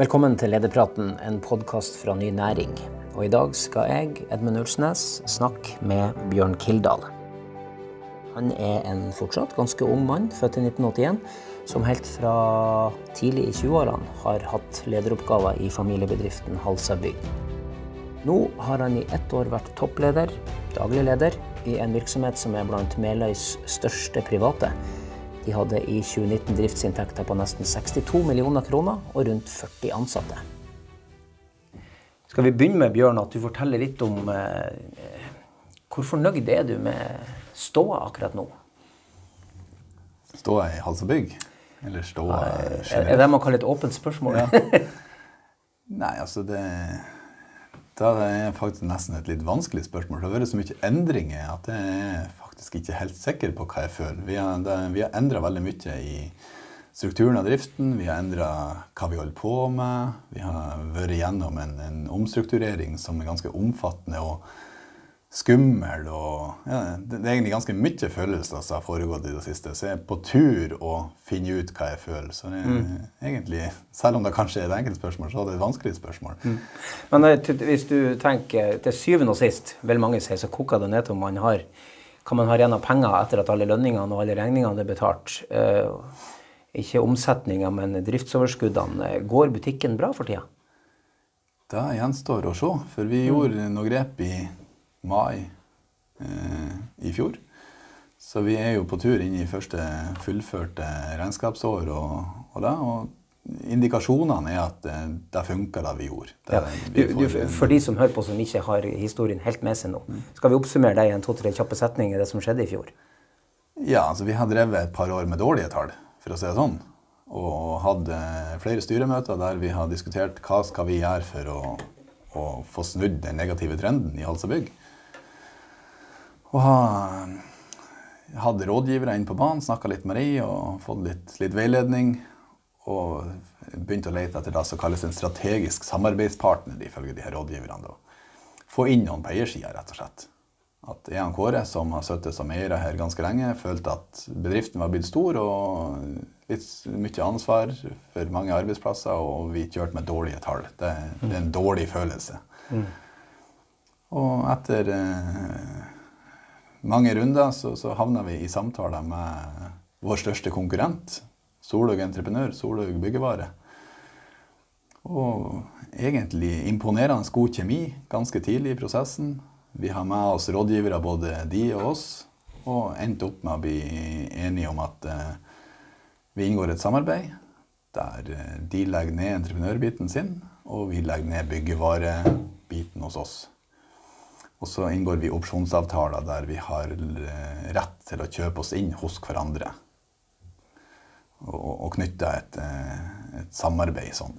Velkommen til Lederpraten, en podkast fra Ny Næring. Og i dag skal jeg, Edmund Ulsnes, snakke med Bjørn Kildahl. Han er en fortsatt ganske ung mann, født i 1981, som helt fra tidlig i 20-årene har hatt lederoppgaver i familiebedriften Halsabygg. Nå har han i ett år vært toppleder, daglig leder, i en virksomhet som er blant Meløys største private. De hadde i 2019 driftsinntekter på nesten 62 millioner kroner og rundt 40 ansatte. Skal vi begynne med Bjørn, at du forteller litt om eh, hvor fornøyd er du med ståa akkurat nå? Ståa i hals og bygg? Eller ståa generelt? Er det man kaller et åpent spørsmål? Ja. Nei, altså det Da er faktisk nesten et litt vanskelig spørsmål. Det har vært så mye endringer at det er faktisk ikke helt sikker på hva jeg føler. Vi har, det, vi har endra veldig mye i strukturen av driften. Vi har endra hva vi holder på med. Vi har vært gjennom en, en omstrukturering som er ganske omfattende og skummel. Og, ja, det, er egentlig ganske mye følelser som har foregått i det siste. Så jeg er på tur å finne ut hva jeg føler. Så det, mm. egentlig, selv om det kanskje er et enkelt spørsmål, så er det et vanskelig spørsmål. Mm. Men eh, hvis du tenker til syvende og sist, vil mange si, så koker det ned til om man har hva man har igjen av penger etter at alle lønningene og alle regningene er betalt. Eh, ikke omsetninga, men driftsoverskuddene. Går butikken bra for tida? Det gjenstår å se. For vi gjorde noe grep i mai eh, i fjor. Så vi er jo på tur inn i første fullførte regnskapsår og, og det. Og indikasjonene er at det, det funka det vi gjorde. Det, ja. du, du, for de som hører på som ikke har historien helt med seg nå, skal vi oppsummere det i en to-tre kjappe setninger, det som skjedde i fjor? Ja, altså vi har drevet et par år med dårlige tall, for å si det sånn. Og hadde flere styremøter der vi har diskutert hva skal vi gjøre for å, å få snudd den negative trenden i Halsa Bygg. Og ha, hadde rådgivere inn på banen, snakka litt med dem og fått litt, litt veiledning og begynte å lete etter det som kalles en strategisk samarbeidspartner, ifølge de her rådgiverne. Få inn noen på eiersida, rett og slett. At Ean Kåre, som har sittet som eier her ganske lenge, følte at bedriften var blitt stor og litt mye ansvar for mange arbeidsplasser, og vi kjørte med dårlige tall. Det, det er en dårlig følelse. Mm. Og etter eh, mange runder så, så havna vi i samtaler med vår største konkurrent, Solhaug entreprenør, Solhaug byggevare. Og egentlig imponerende god kjemi ganske tidlig i prosessen. Vi har med oss rådgivere, både de og oss, og endte opp med å bli enige om at uh, vi inngår et samarbeid der uh, de legger ned entreprenørbiten sin, og vi legger ned byggevarebiten hos oss. Og så inngår vi opsjonsavtaler der vi har uh, rett til å kjøpe oss inn hos hverandre og, og knytta et, eh, et, samarbeid sånn.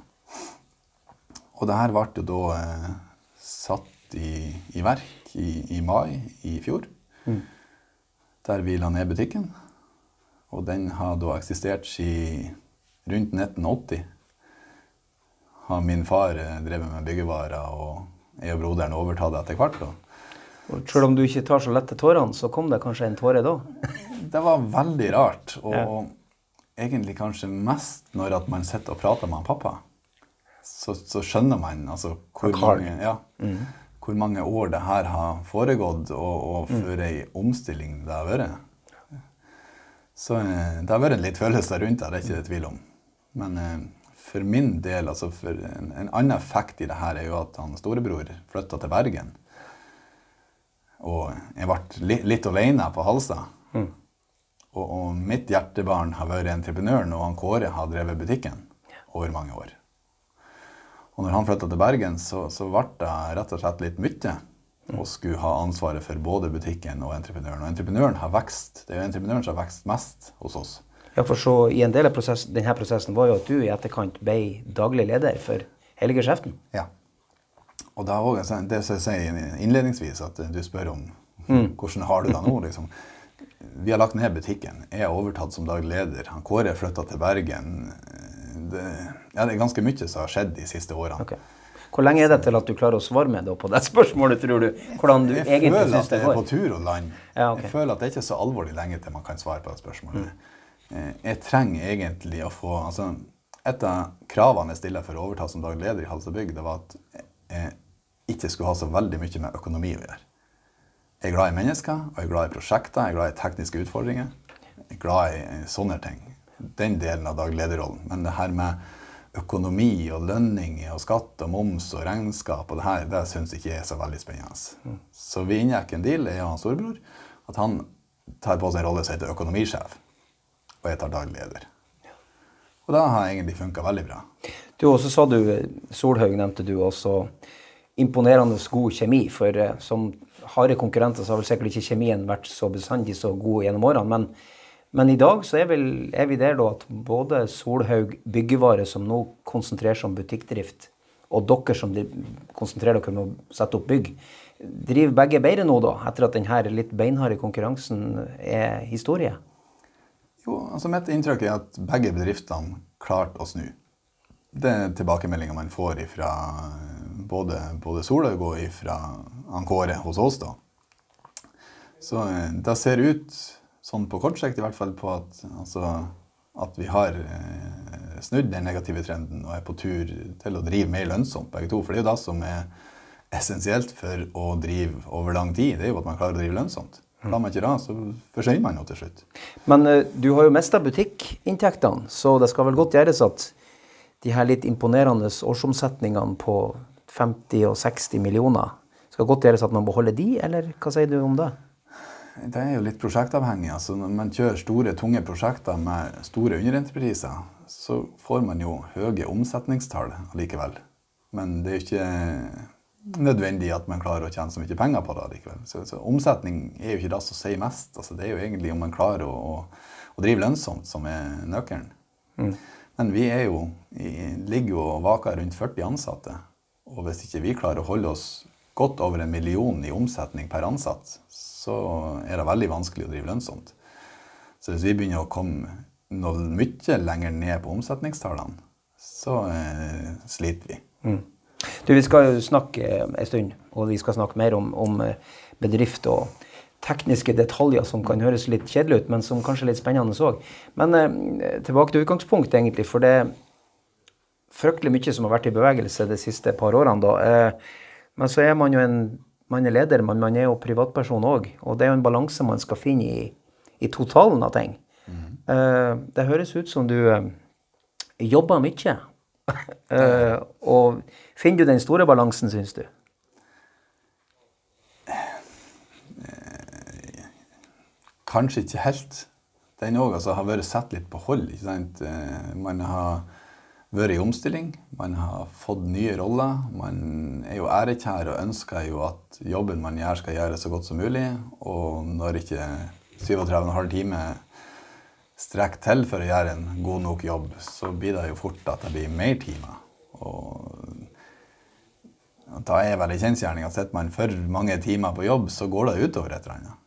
Og det her ble jo da eh, satt i, i verk i, i, mai i fjor. Mm. Der vi la ned butikken. Og den har da eksistert siden rundt 1980. Har min far eh, drevet med byggevarer, og jeg og broderen overtatt etter hvert. Og selv om du ikke tar så lett til tårene, så kom det kanskje en tåre da? det var veldig rart. Og ja egentlig kanskje mest når at man sitter og prater med pappa. Så, så skjønner man altså, hvor, mange, ja, mm. hvor, mange, år det her har foregått, og, og mm. for ei omstilling det har vært. Så eh, det har vært en litt følelse rundt det, det er ikke det tvil om. Men eh, for min del, altså for en, en, annen effekt i det her er jo at han storebror flytta til Bergen. Og jeg ble li, litt alene på Halsa. Mm. Og, mitt hjertebarn har vært entreprenøren, og han Kåre har drevet butikken over mange år. Og når han flytta til Bergen, så, så ble det rett og slett litt mye. Og skulle ha ansvaret for både butikken og entreprenøren. Og entreprenøren har vekst. Det er jo entreprenøren som har vekst mest hos oss. Ja, for så I en del av prosess, denne prosessen var jo at du i etterkant ble daglig leder for hele geskjeften. Ja. Og det er også det som jeg sier innledningsvis, at du spør om mm. hvordan har du det nå. liksom vi har lagt ned butikken. Jeg har overtatt som daglig leder. Han Kåre flytta til Bergen. Det, ja, det er ganske mye som har skjedd de siste årene. Okay. Hvor lenge er det til at du klarer å svare med det på det spørsmålet, tror du? Hvordan du jeg egentlig syns det går? Jeg føler at jeg er på tur og land. Ja, okay. Jeg føler at det er ikke så alvorlig lenge til man kan svare på det spørsmålet. Mm. Jeg trenger egentlig å få altså, et av kravene jeg stiller for å overta som daglig leder i Halsa bygg, det var at jeg ikke skulle ha så veldig mye med økonomi å gjøre. Jeg er glad i mennesker, og jeg er glad i prosjekter, jeg er glad i tekniske utfordringer. Jeg er glad i sånne ting. Den delen av daglederrollen. Men det her med økonomi og lønninger og skatt og moms og regnskap og det her, det syns ikke jeg er så veldig spennende. Så vi inngikk en deal, jeg og hans storebror, at han tar på seg en rolle som heter økonomisjef, og jeg tar daglig leder. Og det har egentlig funka veldig bra. Du, også sa du Solhaug, nevnte du også. Imponerende god kjemi. For eh, som harde konkurrenter så har vel sikkert ikke kjemien vært så bestandig så god gjennom årene. Men, men i dag så er, vel, er, vi der da at både Solhaug byggevare, som nå konsentrerer seg om butikkdrift, og dere som konsentrerer dere om å sette opp bygg, driver begge bedre nå, da, etter at denne litt beinharde konkurransen er historie? Jo, altså Mitt inntrykk er at begge bedriftene klarte å snu. Det er tilbakemeldinga man får fra både, både Solhaug og fra Kåre hos oss. da. Så eh, det ser ut, sånn på kort sikt i hvert fall, på at, altså, at vi har eh, snudd den negative trenden og er på tur til å drive mer lønnsomt, begge to. For det er jo det som er essensielt for å drive over lang tid. Det er jo at man klarer å drive lønnsomt. Klarer man ikke det, så forsvinner man jo til slutt. Men uh, du har jo mista butikkinntektene, så det skal vel godt gjøres at de her litt imponerende årsomsetningene på 50 og 60 millioner skal godt gjøres at man beholder de, eller hva sier du om det? Det er jo litt prosjektavhengig. altså Når man kjører store, tunge prosjekter med store underentrepriser, så får man jo høye omsetningstall likevel. Men det er jo ikke nødvendig at man klarer å tjene så mye penger på det likevel. Så, så, omsetning er jo ikke det som sier mest. Altså, det er jo egentlig om man klarer å, å, å drive lønnsomt som er nøkkelen. Mm. Men vi er jo, ligger jo og vaker rundt 40 ansatte. Og hvis ikke vi klarer å holde oss godt over en million i omsetning per ansatt, så er det veldig vanskelig å drive lønnsomt. Så hvis vi begynner å komme noe mye lenger ned på omsetningstallene, så eh, sliter vi. Mm. Du, Vi skal snakke en stund, og vi skal snakke mer om, om eh, bedrift og tekniske detaljer som kan høres litt kjedelig ut, men som kanskje er litt spennende òg. Men eh, tilbake til utgangspunktet, egentlig. For det er fryktelig mye som har vært i bevegelse de siste par årene. da. Eh, men så er man jo en man er leder, men man er jo privatperson òg. Og det er jo en balanse man skal finne i, i totalen av ting. Mm. Uh, det høres ut som du uh, jobber mye. uh, og finner du den store balansen, syns du? Kanskje ikke helt. Den òg altså, har vært satt litt på hold. ikke sant? Man har vært i omstilling. Man har fått nye roller. Man er jo ærekjær og ønsker jo at jobben man gjør, skal gjøres så godt som mulig. Og når ikke 37,5 timer strekker til for å gjøre en god nok jobb, så blir det jo fort at det blir mer timer. Og da er vel en kjensgjerning at sitter man for mange timer på jobb, så går det utover et eller annet.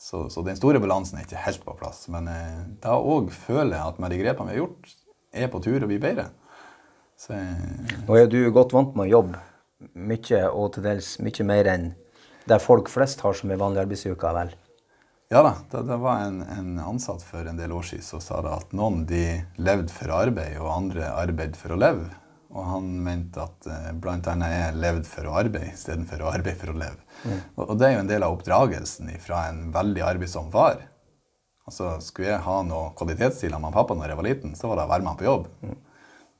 Så, så, den store balansen er ikke helt på plass. Men eh, da òg føler jeg at med de grepene vi har gjort, er på tur og blir bedre. Så, eh, Nå er du godt vant med å jobbe mye, og til dels mye mer enn det folk flest har som en vanlig arbeidsuke, vel? Ja da. Det, det var en, en, ansatt for en del år siden som sa det at noen de levde for arbeid, og andre arbeid for å leve. Og han mente at eh, bl.a. jeg levde for å arbeide istedenfor å arbeide for å leve. Mm. Og, og, det er jo en del av oppdragelsen fra en veldig arbeidsom far. Altså, Skulle jeg ha noe kvalitetsstil av pappa når jeg var liten, så var det å være med han på jobb. Mm.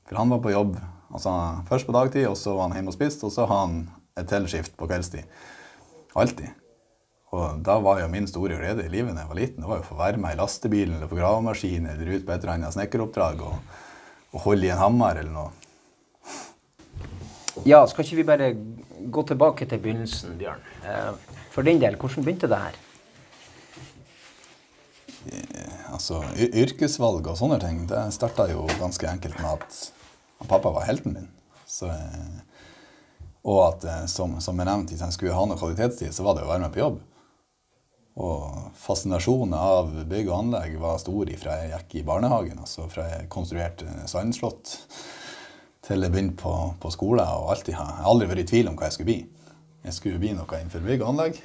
For han var på jobb altså, først på dagtid, og så var han hjemme og spiste, og så har han et til skift på kveldstid. Alltid. Og da var jo min store glede i livet da jeg var liten, det var jo å få være med i lastebilen eller på gravemaskin eller ut på et eller annet snekkeroppdrag og, og holde i en hammer eller noe. Ja, skal ikke vi bare gå tilbake til begynnelsen, Bjørn? Eh, for din del, hvordan begynte det her? Eh, altså, Yrkesvalg og sånne ting det starta jo ganske enkelt med at pappa var helten min. Så, eh, og at, som, som jeg nevnte, hvis jeg skulle ha noe kvalitetstid, så var det å være med på jobb. Og fascinasjonen av bygg og anlegg var stor fra jeg gikk i barnehagen. altså Fra jeg konstruerte sandslott til jeg begynte på, på skole. og alltid, Jeg har aldri vært i tvil om hva jeg skulle bli. Jeg skulle bli noe innenfor bygg og anlegg,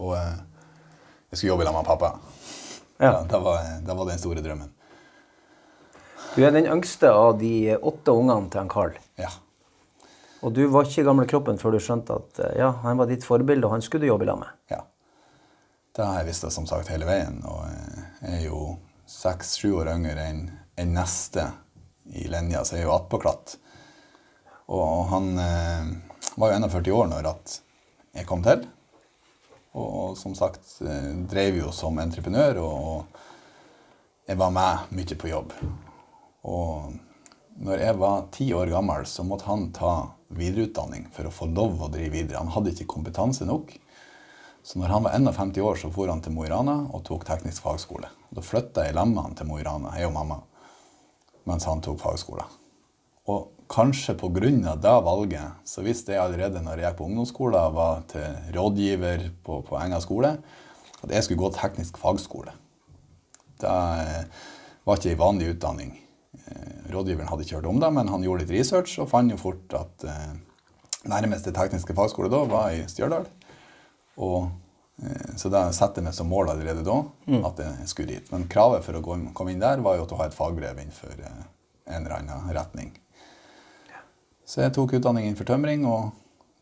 og eh, jeg skulle jobbe sammen med pappa. Ja. Det, var, det var den store drømmen. Du er den yngste av de åtte ungene til han Carl. Ja. Og du var ikke i gamle kroppen før du skjønte at eh, ja, han var ditt forbilde, og han skulle du jobbe lag med. ja. Det har jeg visst som sagt hele veien. Og jeg er jo seks-sju år yngre enn en neste i linja, så jeg er jo attpåklatt. Og han eh, var jo 41 år når jeg kom til. Og, som sagt eh, drev jo som entreprenør, og, jeg var med mye på jobb. Og når jeg var ti år gammel, så måtte han ta videreutdanning for å få lov å drive videre. Han hadde ikke kompetanse nok. Så når han var 51 år, så for han til Mo i Rana og tok teknisk fagskole. Da flytta jeg han til Mo i Rana, jeg og mamma, mens han tok fagskole. Og kanskje pga. det valget, så visste jeg allerede når jeg gikk på ungdomsskolen var til rådgiver på, på Enga skole, at jeg skulle gå teknisk fagskole. Det eh, var ikke ei vanlig utdanning. Eh, Rådgiveren hadde ikke hørt om det, men han gjorde litt research og fant jo fort at eh, nærmeste tekniske fagskole da var i Stjørdal. Og, så da satte jeg meg som mål allerede da at jeg skulle dit. Men kravet for å komme inn der var jo at du har et fagbrev innenfor en eller annen retning. Så jeg tok utdanning innenfor tømring, og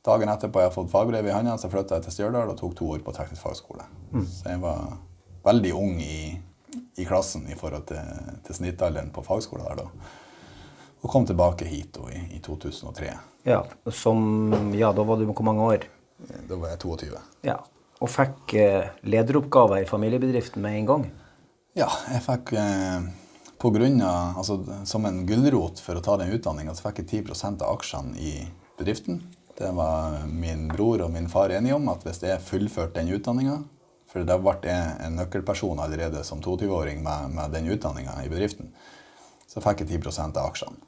dagen etterpå jeg har fått fagbrev i hånda, så flytta jeg til Stjørdal og tok to år på teknisk fagskole. Så jeg var veldig ung i, i klassen i forhold til, til snittalderen på fagskolen der da. Og kom tilbake hit da, i, i 2003. Ja, som, ja, da var du hvor mange år? Da var jeg 22. Ja, og fikk eh, lederoppgaver i familiebedriften med en gang. Ja, jeg fikk eh, på grunn av, altså, Som en gulrot for å ta den utdanninga, så fikk jeg 10 av aksjene i bedriften. Det var min bror og min far enige om, at hvis jeg fullførte den utdanninga For da ble jeg en nøkkelperson allerede som 22-åring med, med den utdanninga i bedriften. Så fikk jeg 10 av aksjene.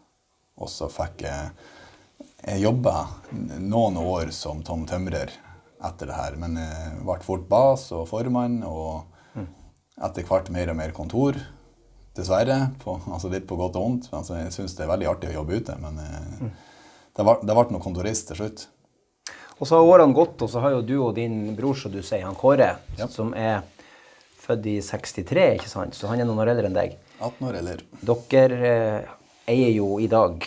Og så fikk jeg Jeg jobba noen år som Tom Tømrer etter det her, men jeg ble fort bas og formann, og etter hvert mer og mer kontor. Dessverre. På, altså litt på godt og vondt. Altså jeg syns det er veldig artig å jobbe ute, men eh, det ble, det ble noe kontorist til slutt. Og så har årene gått, og så har jo du og din bror, som du sier, han Kåre, Ja. som er født i 63, ikke sant? Så han er noen år eldre enn deg. 18 år, eller? Dere eh, eier jo i dag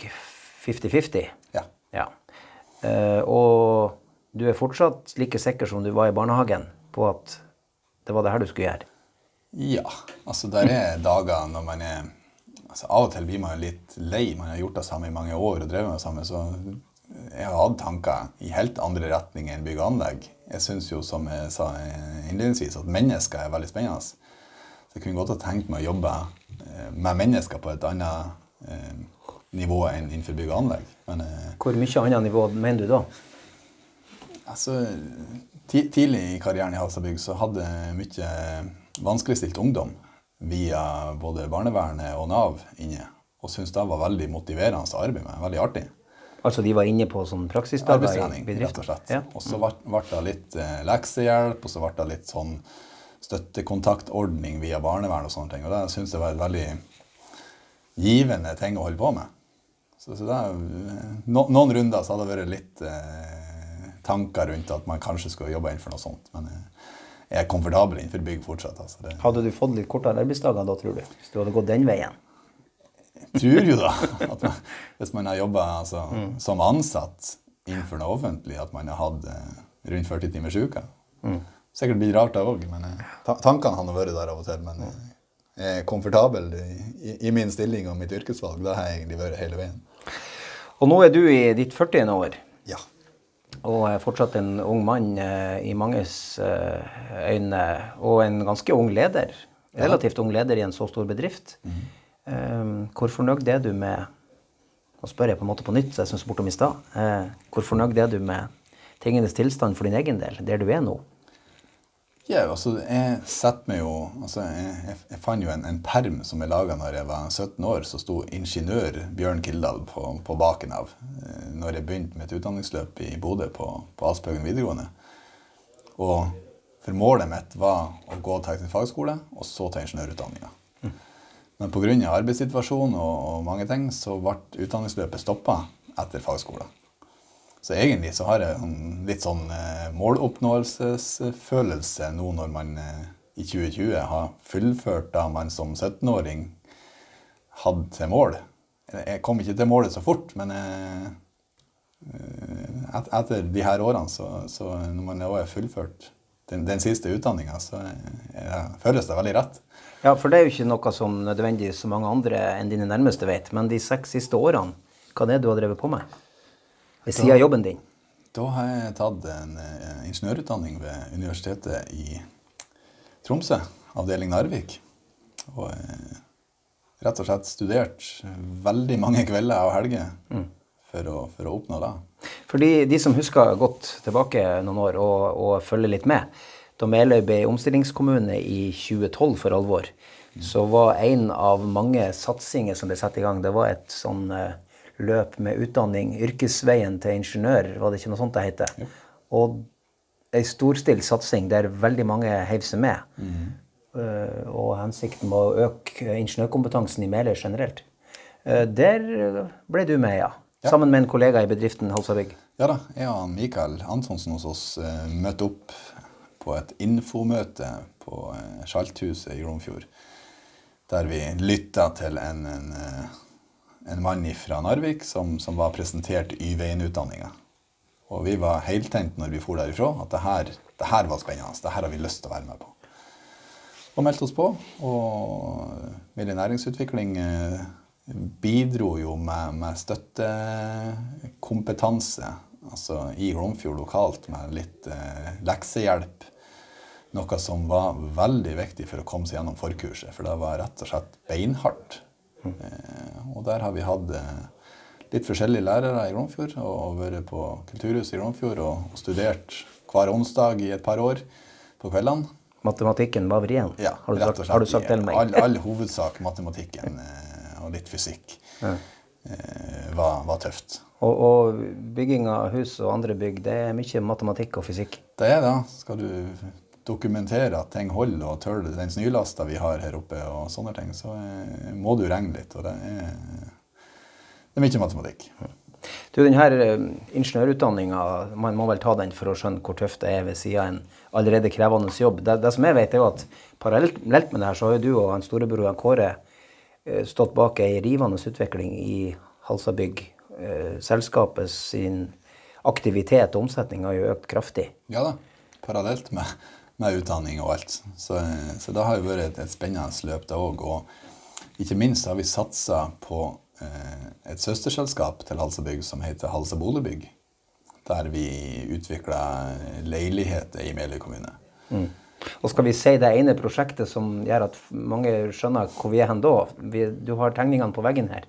50-50. Ja. Ja. Eh, og du er fortsatt like sikker som du var i barnehagen på at det var det her du skulle gjøre. Ja. Altså, der er dager når man er altså, Av og til blir man jo litt lei. Man har gjort det samme i mange år og drevet med det samme. Så jeg har hatt tanker i helt andre retninger enn bygg og anlegg. Jeg syns jo, som jeg sa innledningsvis, at mennesker er veldig spennende. Så jeg kunne godt ha tenkt meg å jobbe eh, med mennesker på et annet eh, nivå enn innenfor bygg og anlegg. Men eh, Hvor mye annet nivå mener du da? Altså, Tidlig i karrieren i Halsabygg så hadde jeg mye vanskeligstilt ungdom via både barnevernet og Nav inne. Og syntes det var veldig motiverende å arbeide med. Veldig artig. Altså de var inne på sånn praksisdager i bedriften? rett og slett. Ja. Og så ble det litt eh, leksehjelp, og så ble det litt sånn støttekontaktordning via barnevern og sånne ting. Og det syns jeg var et veldig givende ting å holde på med. Så, så det, er- no, noen runder så hadde det vært litt eh, tanker rundt at man kanskje skulle jobbe innenfor noe sånt. Men eh, er komfortabel innenfor bygg fortsatt. Altså. Det, Hadde du fått litt kortere arbeidsdager da, tror du? Hvis du hadde gått den veien? Jeg tror jo da at man, hvis man har jobba altså, som ansatt innenfor det offentlige, at man har hatt eh, rundt 40 timers uke. Sikkert blitt rart, det òg, men eh, ta tankene hadde vært der av og til. Men eh, jeg er komfortabel i, i, i min stilling og mitt yrkesvalg. Det har jeg egentlig vært hele veien. Og nå er du i ditt 40. år. Og er fortsatt en ung mann eh, i manges eh, øyne, og en ganske ung leder. Relativt ung leder i en så stor bedrift. Mm. hvor fornøyd er du med Nå spør jeg på en måte på nytt, så jeg syns bortom om i stad. Eh, hvor fornøyd er du med tingenes tilstand for din egen del, der du er nå? Ja, altså, jeg setter meg jo altså, jeg, jeg, fant jo en, en perm som jeg laga når jeg var 17 år, som sto ingeniør Bjørn Kildahl på, på baken av eh, når jeg begynte mitt utdanningsløp i Bodø på, på Aspehaugen videregående. Og for målet mitt var å gå teknisk fagskole, og så ta ingeniørutdanninga. Men pga. arbeidssituasjonen og, og mange ting, så ble utdanningsløpet stoppa etter fagskole. Så egentlig så har jeg litt sånn eh, måloppnåelsesfølelse nå når man eh, i 2020 har fullført da man som 17-åring hadde til mål. Jeg kom ikke til målet så fort, men eh, et, etter de her årene, så, så når man har fullført den, den siste utdanninga, så jeg, føles det veldig rett. Ja, for det er jo ikke noe som nødvendigvis så mange andre enn dine nærmeste vet. Men de seks siste årene, hva er det du har drevet på med? Ved siden av jobben din? Da har jeg tatt en uh, ingeniørutdanning ved Universitetet i Tromsø, avdeling Narvik. Og uh, rett og slett studert veldig mange kvelder og helger mm. for, å, for, å, oppnå det. For de, de, som husker godt tilbake noen år og, og følger litt med, da Meløy ble omstillingskommune i 2012 for alvor, så var en av mange satsinger som ble satt i gang, det var et sånn uh, løp med utdanning. Yrkesveien til ingeniør, var det ikke noe sånt det heter? Ja. Og ei storstilt satsing der veldig mange heiv seg med. Mm. Uh, og hensikten var å øke ingeniørkompetansen i Meløy generelt. Uh, der ble du med, ja. ja. Sammen med en kollega i bedriften Halsabygg. Ja da. Jeg og Mikael Antonsen hos oss møtte opp på et infomøte på Skjalthuset i Glomfjord. Der vi lytta til en, en, en mann fra Narvik som, som var presentert Y-veien-utdanninga. Og vi var heltent når vi for derifra, at det her, det her var spennende. Det her har vi lyst til å være med på. Og meldte oss på. Og Miljø næringsutvikling eh, bidro jo med, med støttekompetanse altså i Glomfjord lokalt med litt eh, leksehjelp noe som var veldig viktig for å komme seg gjennom forkurset, for det var rett og slett beinhardt. Eh, og der har vi hatt eh, litt forskjellige lærere i Glomfjord, og vært på Kulturhuset i Glomfjord og studert hver onsdag i et par år på kveldene. Matematikken var vrien? Ja, har, du sagt, har du sagt til meg? All, all hovedsak matematikken eh, og litt fysikk ja. var, var, tøft. Og, og, bygging av hus og andre bygg, det er mye matematikk og fysikk? Det er det. Skal du dokumentere at ting holder og tåler den snølasta vi har her oppe, og sånne ting, så eh, må du regne litt. Og det er, det er mye matematikk. Du, denne eh, ingeniørutdanninga, man må vel ta den for å skjønne hvor tøft det er ved siden av en allerede krevende jobb. Det, det, som jeg vet, er jo at parallelt med det her, så har jo du og han storebror Kåre eh, stått bak ei rivende utvikling i Halsabygg. Selskapet sin aktivitet og omsetning har jo økt kraftig. Ja da, parallelt med med utdanning og alt. Så, så det har jo vært et, et spennende løp, det òg. Og ikke minst har vi satsa på eh, et søsterselskap til Halsabygg som heter Halsa Boligbygg. Der vi utvikla leiligheter i Meløy kommune. Mm. Og skal vi si det ene prosjektet som gjør at mange skjønner hvor vi er hen da? Vi, du har tegningene på veggen her.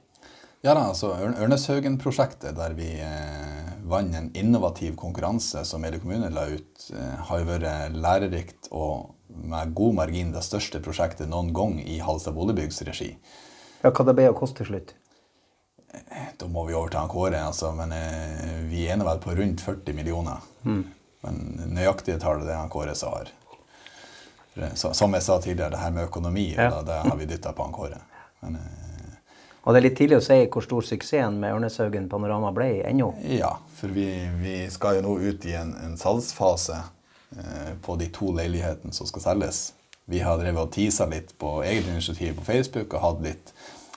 Ja da, altså Ørneshaugen-prosjektet, der vi eh, vant en innovativ konkurranse som Meløy kommune la ut, eh, har vært lærerikt og med god margin det største prosjektet noen gang i Halstad Boligbyggs regi. Ja, Hva det ble å koste til slutt? Eh, da må vi over til Kåre, altså, men eh, vi er vel på rundt 40 millioner. Mm. Men nøyaktige tall det han Kåre sa her. Som jeg sa tidligere, det her med økonomi, ja. da, det har vi dytta på Kåre. Men, eh, og det er litt tidlig å si hvor stor suksessen med Ørneshaugen Panorama ble ennå? Ja, for vi, vi, skal jo nå ut i en, en salgsfase eh, på de to leilighetene som skal selges. Vi har drevet og tisa litt på eget initiativ på Facebook og hatt litt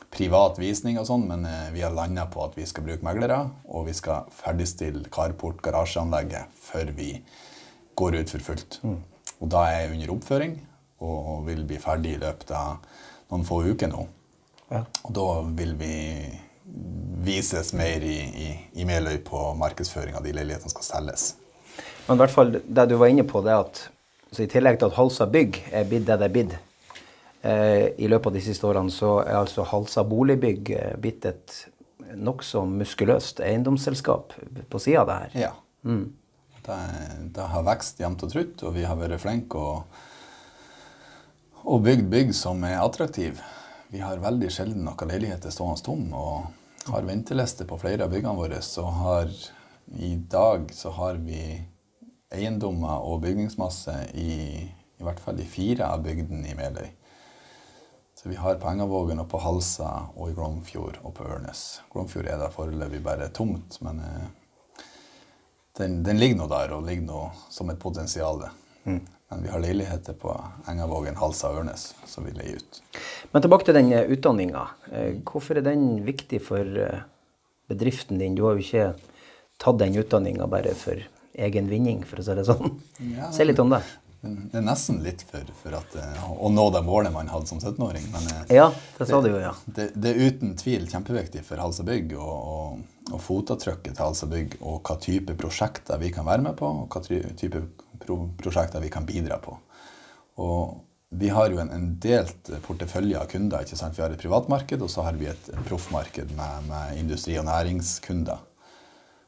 privat visning og sånn, men eh, vi har landa på at vi skal bruke meglere, og vi skal ferdigstille carport, garasjeanlegget, før vi går ut for fullt. Mm. Og da er jeg under oppføring og vil bli ferdig i løpet av noen få uker nå. Og da vil vi vises mer i, i, i Meløy på markedsføring av de leilighetene som skal selges. Men i hvert fall det du var inne på, det at i tillegg til at Halsa bygg er blitt det det er blitt eh, i løpet av de siste årene, så er altså Halsa boligbygg eh, blitt et nokså muskuløst eiendomsselskap på sida av det her. Ja. Mm. Det, det, har vokst jevnt og trutt, og vi har vært flinke og, og bygd bygg som er attraktive. Vi har veldig sjelden noen leiligheter stående tom, og har venteliste på flere av byggene våre. Så har i dag så har vi eiendommer og bygningsmasse i i hvert fall i fire av bygdene i Meløy. Så vi har på Engavågen og på Halsa og i Glomfjord og på Ørnes. Glomfjord er da foreløpig bare tomt, men eh, den, den, ligger nå der og ligger nå som et potensial. Mm. Men vi har leiligheter på Engavågen, Halsa og Ørnes som vi leier ut. Men tilbake til den utdanninga. Hvorfor er den viktig for eh, bedriften din? Du har jo ikke tatt den utdanninga bare for egen vinning, for å si det sånn. Ja, Si litt om det. Det er nesten litt for, for at, eh, å nå det målet man hadde som 17-åring. Men eh, Ja, det sa du jo, ja. det, det er uten tvil kjempeviktig for Halsa Bygg og, og, og fotavtrykket til Halsa Bygg og hva type prosjekter vi kan være med på, og hva ty- type pro prosjekter vi kan bidra på. Og vi har jo en, en delt portefølje av kunder. ikke sant? Vi har et privatmarked, og så har vi et proffmarked med, med industri- og næringskunder.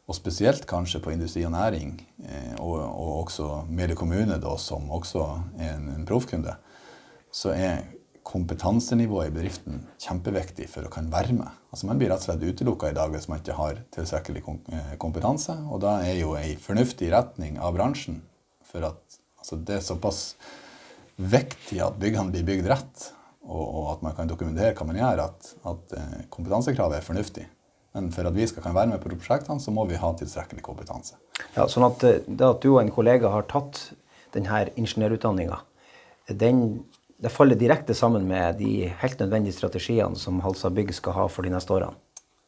Og spesielt kanskje på industri og næring, eh, og, og også Meløy kommune, da, som også er en, en proffkunde, så er kompetansenivået i bedriften kjempeviktig for å kunne være med. Altså Man blir rett og slett utelukka i dag hvis man ikke har tilstrekkelig eh, kompetanse. Og da er jo ei fornuftig retning av bransjen for at altså det er såpass viktig at byggene blir bygd rett, og, og at man kan dokumentere hva man gjør, at, at eh, kompetansekravet er fornuftig. Men for at vi skal kan være med på prosjektene, så må vi ha tilstrekkelig kompetanse. ja sånn at eh, det at du og en kollega har tatt denne ingeniørutdanninga, den, det faller direkte sammen med de helt nødvendige strategiene som Halsa Bygg skal ha for de neste årene.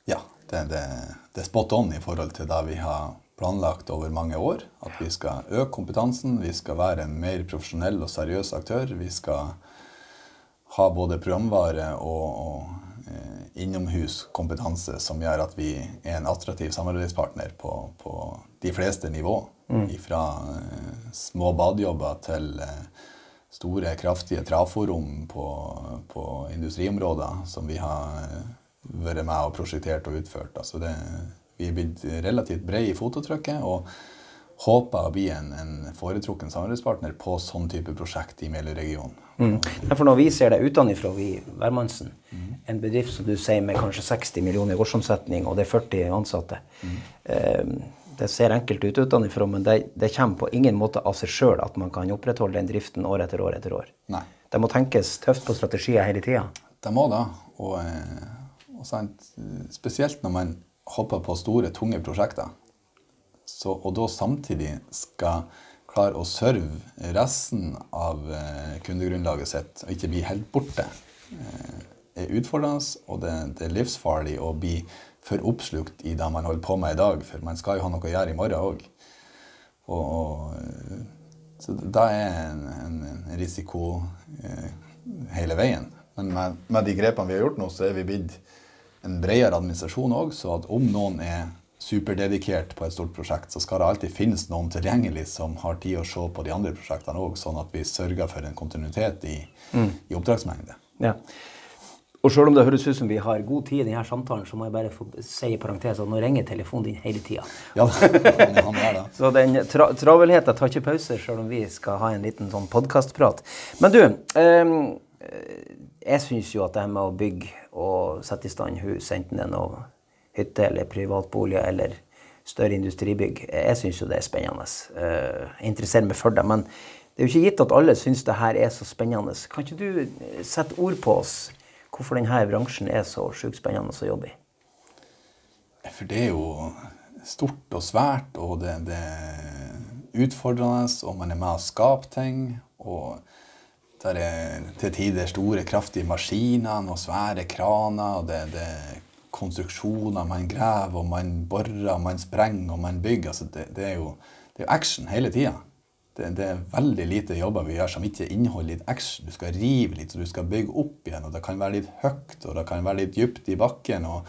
Ja, det, det, det er spot on i forhold til det vi har planlagt over mange år. At vi skal øke kompetansen, vi skal være en mer profesjonell og seriøs aktør. Vi skal ha både programvare og, og eh, innomhuskompetanse som gjør at vi er en attraktiv samarbeidspartner på, på de fleste nivå. Fra eh, små badejobber til eh, store, kraftige traforom på, på industriområder som vi har eh, vært med og prosjektert og utført. Altså det, vi er blitt relativt brede i fototrykket og håper å bli en, en foretrukken samarbeidspartner på sånn type prosjekt i Meløy-regionen. Mm. For når vi ser deg utenfra, vi Værmannsen, en bedrift som du sier med kanskje 60 millioner i årsomsetning, og det er 40 ansatte eh, Det ser enkelt ut utenfra, men det, det kommer på ingen måte av seg sjøl at man kan opprettholde den driften år etter år etter år. Nei. Det må tenkes tøft på strategier hele tida. Det må da. Og, eh, og sant, spesielt når man hopper på store, tunge prosjekter. Så, og da samtidig skal klare å serve resten av eh, kundegrunnlaget sitt og ikke bli helt borte, eh, er utfordrende. Og det, det er livsfarlig å bli for oppslukt i det man holder på med i dag, for man skal jo ha noe å gjøre i morgen òg. Så det er en, en risiko eh, hele veien. Men med, med de grepene vi har gjort nå, så er vi blitt en bredere administrasjon òg, så at om noen er superdedikert på et stort prosjekt, så skal det alltid finnes noen tilgjengelig som har tid å se på de andre prosjektene òg, sånn at vi sørger for en kontinuitet i, i oppdragsmengde. Ja. Og sjøl om det høres ut som vi har god tid i denne samtalen, så må jeg bare få si i parentes at nå ringer telefonen din hele tida. Ja. Så den tra travelheten tar ikke pause, sjøl om vi skal ha en liten sånn podkastprat. Men du, ehm, jeg syns jo at det her med å bygge og sette i stand hus, enten det er noe hytte eller privatboliger eller større industribygg, jeg syns jo det er spennende. Eh, Jeg interesserer meg for det. Men det er jo ikke gitt at alle syns det her er så spennende. Kan ikke du eh, sette ord på oss hvorfor denne bransjen er så sjukt spennende å jobbe i? For det er jo stort og svært, og det, det er utfordrende, og man er med å skape ting. Og der er til tider store, kraftige maskiner og svære kraner. og det, det er konstruksjoner, man graver, og man borer, og man sprenger og man bygger. Altså det, det, er jo, det er jo action hele tida. Det, det er veldig lite jobber vi gjør som ikke inneholder litt action. Du skal rive litt, og du skal bygge opp igjen, og det kan være litt høyt, og det kan være litt dypt i bakken. og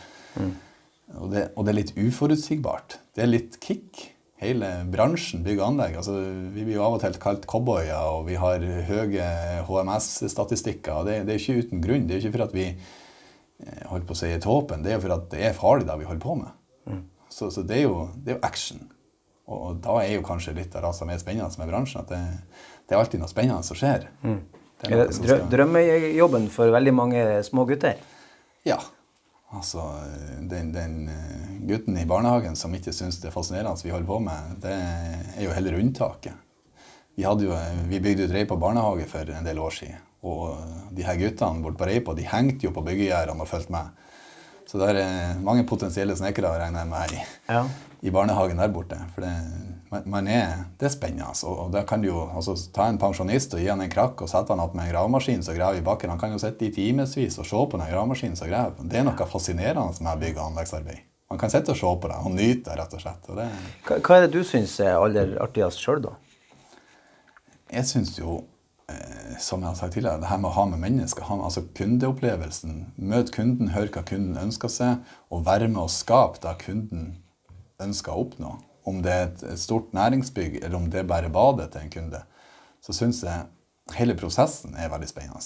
og det, og det er litt uforutsigbart. Det er litt kick. Hele bransjen bygg og anlegg. Altså, vi blir jo av og til kalt cowboyer, og vi har høye HMS-statistikker. og det, det er ikke uten grunn. Det er ikke for at vi eh, holdt på å si er tåpen, det er for at det er farlig det vi holder på med. Så, så det, er jo, det er jo action. Og, og da er jo kanskje litt av det som er spennende med bransjen, at det, det er alltid noe spennende som skjer. Det er Er det skal- drømmejobben for veldig mange små gutter? Ja. Altså, den, den eh, gutten i barnehagen som ikke syns det er fascinerende vi holder på med, det er jo heller unntaket. Vi, jo, vi bygde ut Reipa barnehage for en del år siden. Og de her guttene borte på Reipa de hengte jo på byggegjerdene og fulgte med. Så det er mange potensielle snekkere, regner jeg med, i, Ja. i barnehagen der borte. For det, man, er, det er spennende. Og, Og da kan du jo altså, ta en pensjonist og gi han en krakk og sette han opp med en gravemaskin som graver i bakken. Han kan jo sitte i timevis og se på den gravemaskinen som graver. Det er noe fascinerende med bygg- og anleggsarbeid. Man kan sitte og se på det og nyte det, rett og slett. Og det, Hva, hva er det du syns er aller artigst sjøl, da? jeg syns jo, eh, som jeg har sagt tidligere, det her med å ha med mennesker, ha med, altså kundeopplevelsen, Møt kunden, hør hva kunden ønsker seg, og være med å skape det kunden ønsker å oppnå. Om det er et, stort næringsbygg, eller om det er bare badet til en kunde, så syns jeg hele prosessen er veldig spennende.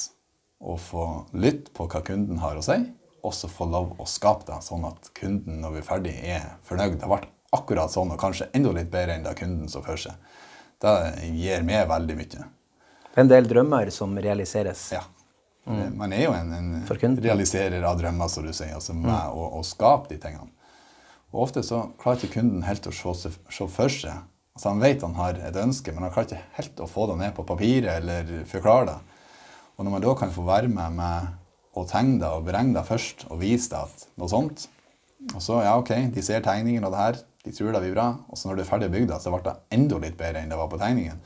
Å få lytte på hva kunden har å si, og så få lov å skape det sånn at kunden, når vi er ferdig, er fornøyd. Det ble akkurat sånn, og kanskje enda litt bedre enn det kunden så for seg. Det gir meg veldig mye. Det er en del drømmer som realiseres. Ja. Man er jo en, en realiserer av drømmer, som du sier, altså med å, å skape de tingene. Og ofte så klarer ikke kunden helt å se, se for seg. Altså Han vet han har et ønske, men han klarer ikke helt å få det ned på papiret eller forklare det. Og når man da kan få være med med å tegne det og beregne det først, og vise det at noe sånt, og så, ja ok, de ser tegningen av det her, de tror det blir bra, og så når det er ferdig bygd, så ble det enda litt bedre enn det var på tegningen.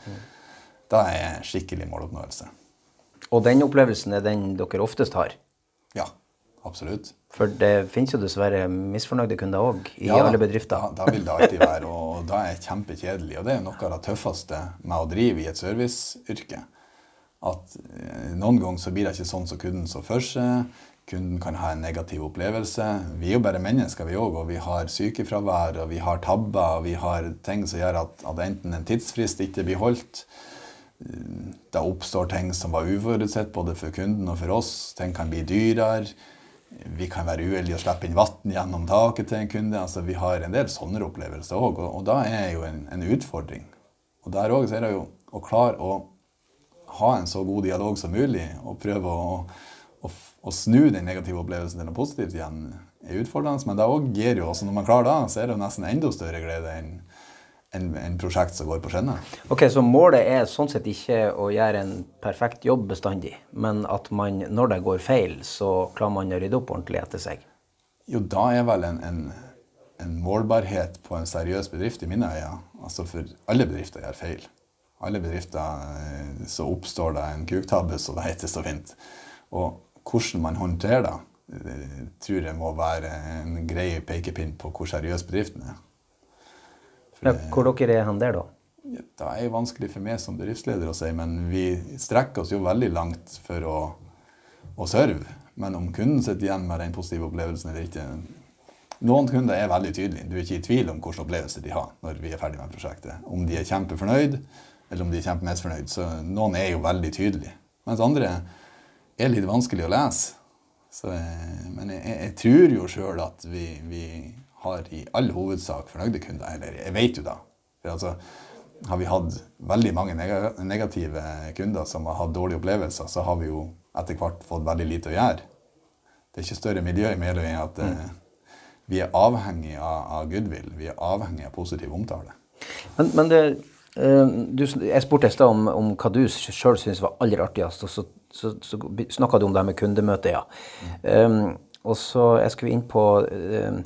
Da er skikkelig måloppnåelse. Og den opplevelsen er den dere oftest har. Ja, absolutt. For det finnes jo dessverre misfornøyde kunder òg i Ja, alle bedrifter. Ja, da vil det alltid være, og da er det kjempekjedelig. Og det er noe av det tøffeste med å drive i et serviceyrke. At eh, noen ganger så blir det ikke sånn som kunden så for seg. Kunden kan ha en negativ opplevelse. Vi er jo bare mennesker, vi òg, og vi har sykefravær, og vi har tabber, og vi har ting som gjør at, at enten en tidsfrist ikke blir holdt, det oppstår ting som var uforutsett både for kunden og for oss. Ting kan bli dyrere. Vi kan være uheldige og slippe inn vann gjennom taket til en kunde. Altså, vi har en del sånne opplevelser òg, og, og da er jo en, en utfordring. Og der òg er det jo å klare å ha en så god dialog som mulig, og prøve å, å, å snu den negative opplevelsen til noe positivt igjen, er utfordrende. Men det òg gir jo også, når man klarer det, så er det jo nesten enda større glede enn en, en prosjekt som går på skinner. Ok, Så målet er sånn sett ikke å gjøre en perfekt jobb bestandig, men at man, når det går feil, så klarer man å rydde opp ordentlig etter seg. Jo, da er vel en, en, en målbarhet på en seriøs bedrift i mine øyne. Altså for alle bedrifter gjør feil. Alle bedrifter eh, så oppstår det en kuktabbe, så det heter så fint. Og hvordan man håndterer det, eh, tror jeg må være en grei pekepinn på hvor seriøs bedriften er. Ja, hvor dere er hen der, da? Det er vanskelig for meg som bedriftsleder å si, men vi strekker oss jo veldig langt for å, å serve. Men om kunden sitter igjen med den positive opplevelsen eller ikke Noen kunder er veldig tydelige. Du er ikke i tvil om hvilken opplevelse de har når vi er ferdig med prosjektet. Om de er kjempefornøyd, eller om de er kjempemisfornøyd. Så noen er jo veldig tydelige. Mens andre er litt vanskelig å lese. Så, eh, men jeg, jeg tror jo sjøl at vi, vi har i all hovedsak fornøyde kunder. Eller jeg vet jo da. For altså, har vi hatt veldig mange negative kunder som har hatt dårlige opplevelser, så har vi jo etter hvert fått veldig lite å gjøre. Det er ikke større miljø i Meløy enn at mm. vi er avhengig av, goodwill. Vi er avhengig av positiv omtale. Men, men det, eh, du, jeg spurte i stad om, om hva du sjøl syns var aller artigst, og så, så, så snakka du om det med kundemøte, ja. Um, og så jeg skulle inn på um,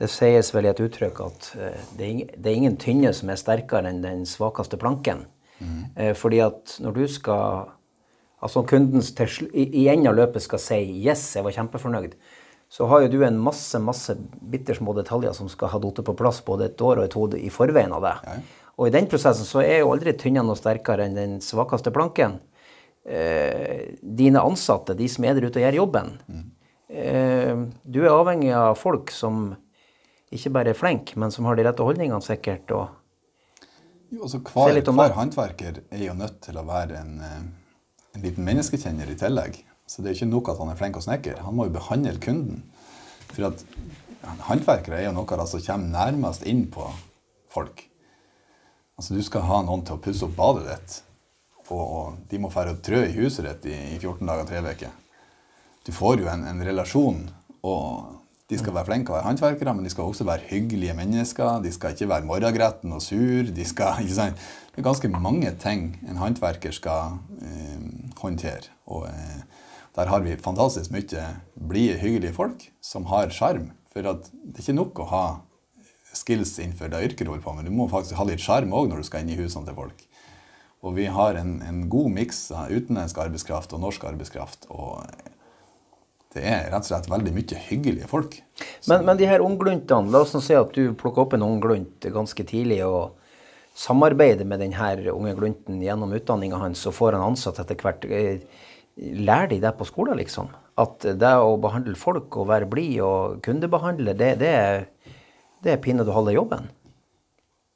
Det sies vel i et uttrykk at eh, det, er ingen tynne som er sterkere enn den svakeste planken. Mm. fordi at når du skal Altså kunden i, enden av løpet skal si 'yes, jeg var kjempefornøyd', så har jo du en masse masse bittersmå detaljer som skal ha datt på plass både et år og et hode i forveien av det. Ja. Og i den prosessen så er jo aldri tynna noe sterkere enn den svakeste planken. Eh, dine ansatte, de som er der ute og gjør jobben. Eh, du er avhengig av folk som ikke bare er flink, men som har de rette holdningene sikkert. og Jo, altså hver, hver håndverker er jo nødt til å være en, eh, en liten menneskekjenner i tillegg. Så det er ikke nok at han er flink og snekker. Han må jo behandle kunden. For at håndverkere er jo noe av det som kommer nærmest inn på folk. Altså Du skal ha noen til å pusse opp badet ditt, og, de må fære og trø i huset ditt i, i 14 dager tre uker. Du får jo en, en relasjon, og de skal være flinke og være håndverkere, men de skal også være hyggelige mennesker. De skal ikke være morgengretne og sur. De skal? Det er ganske mange ting en håndverker skal eh, håndtere. Og, eh, Der har vi fantastisk mye blide, hyggelige folk som har sjarm. For det er ikke nok å ha skills innenfor det yrket du holder på med. Du må faktisk ha litt sjarm òg når du skal inn i husene til folk. Og vi har en, en god miks av utenlandsk arbeidskraft og norsk arbeidskraft. Og det er rett og slett veldig mye hyggelige folk. Men, men de her unggluntene, la oss si at du plukker opp en ungglunt ganske tidlig og samarbeider med denne unge glunten gjennom utdanninga hans og får han ansatt etter hvert. Eh, lærer de det på skolen, liksom? At det å behandle folk og være blid og kundebehandle, det, det, er, det er pinadø halve jobben?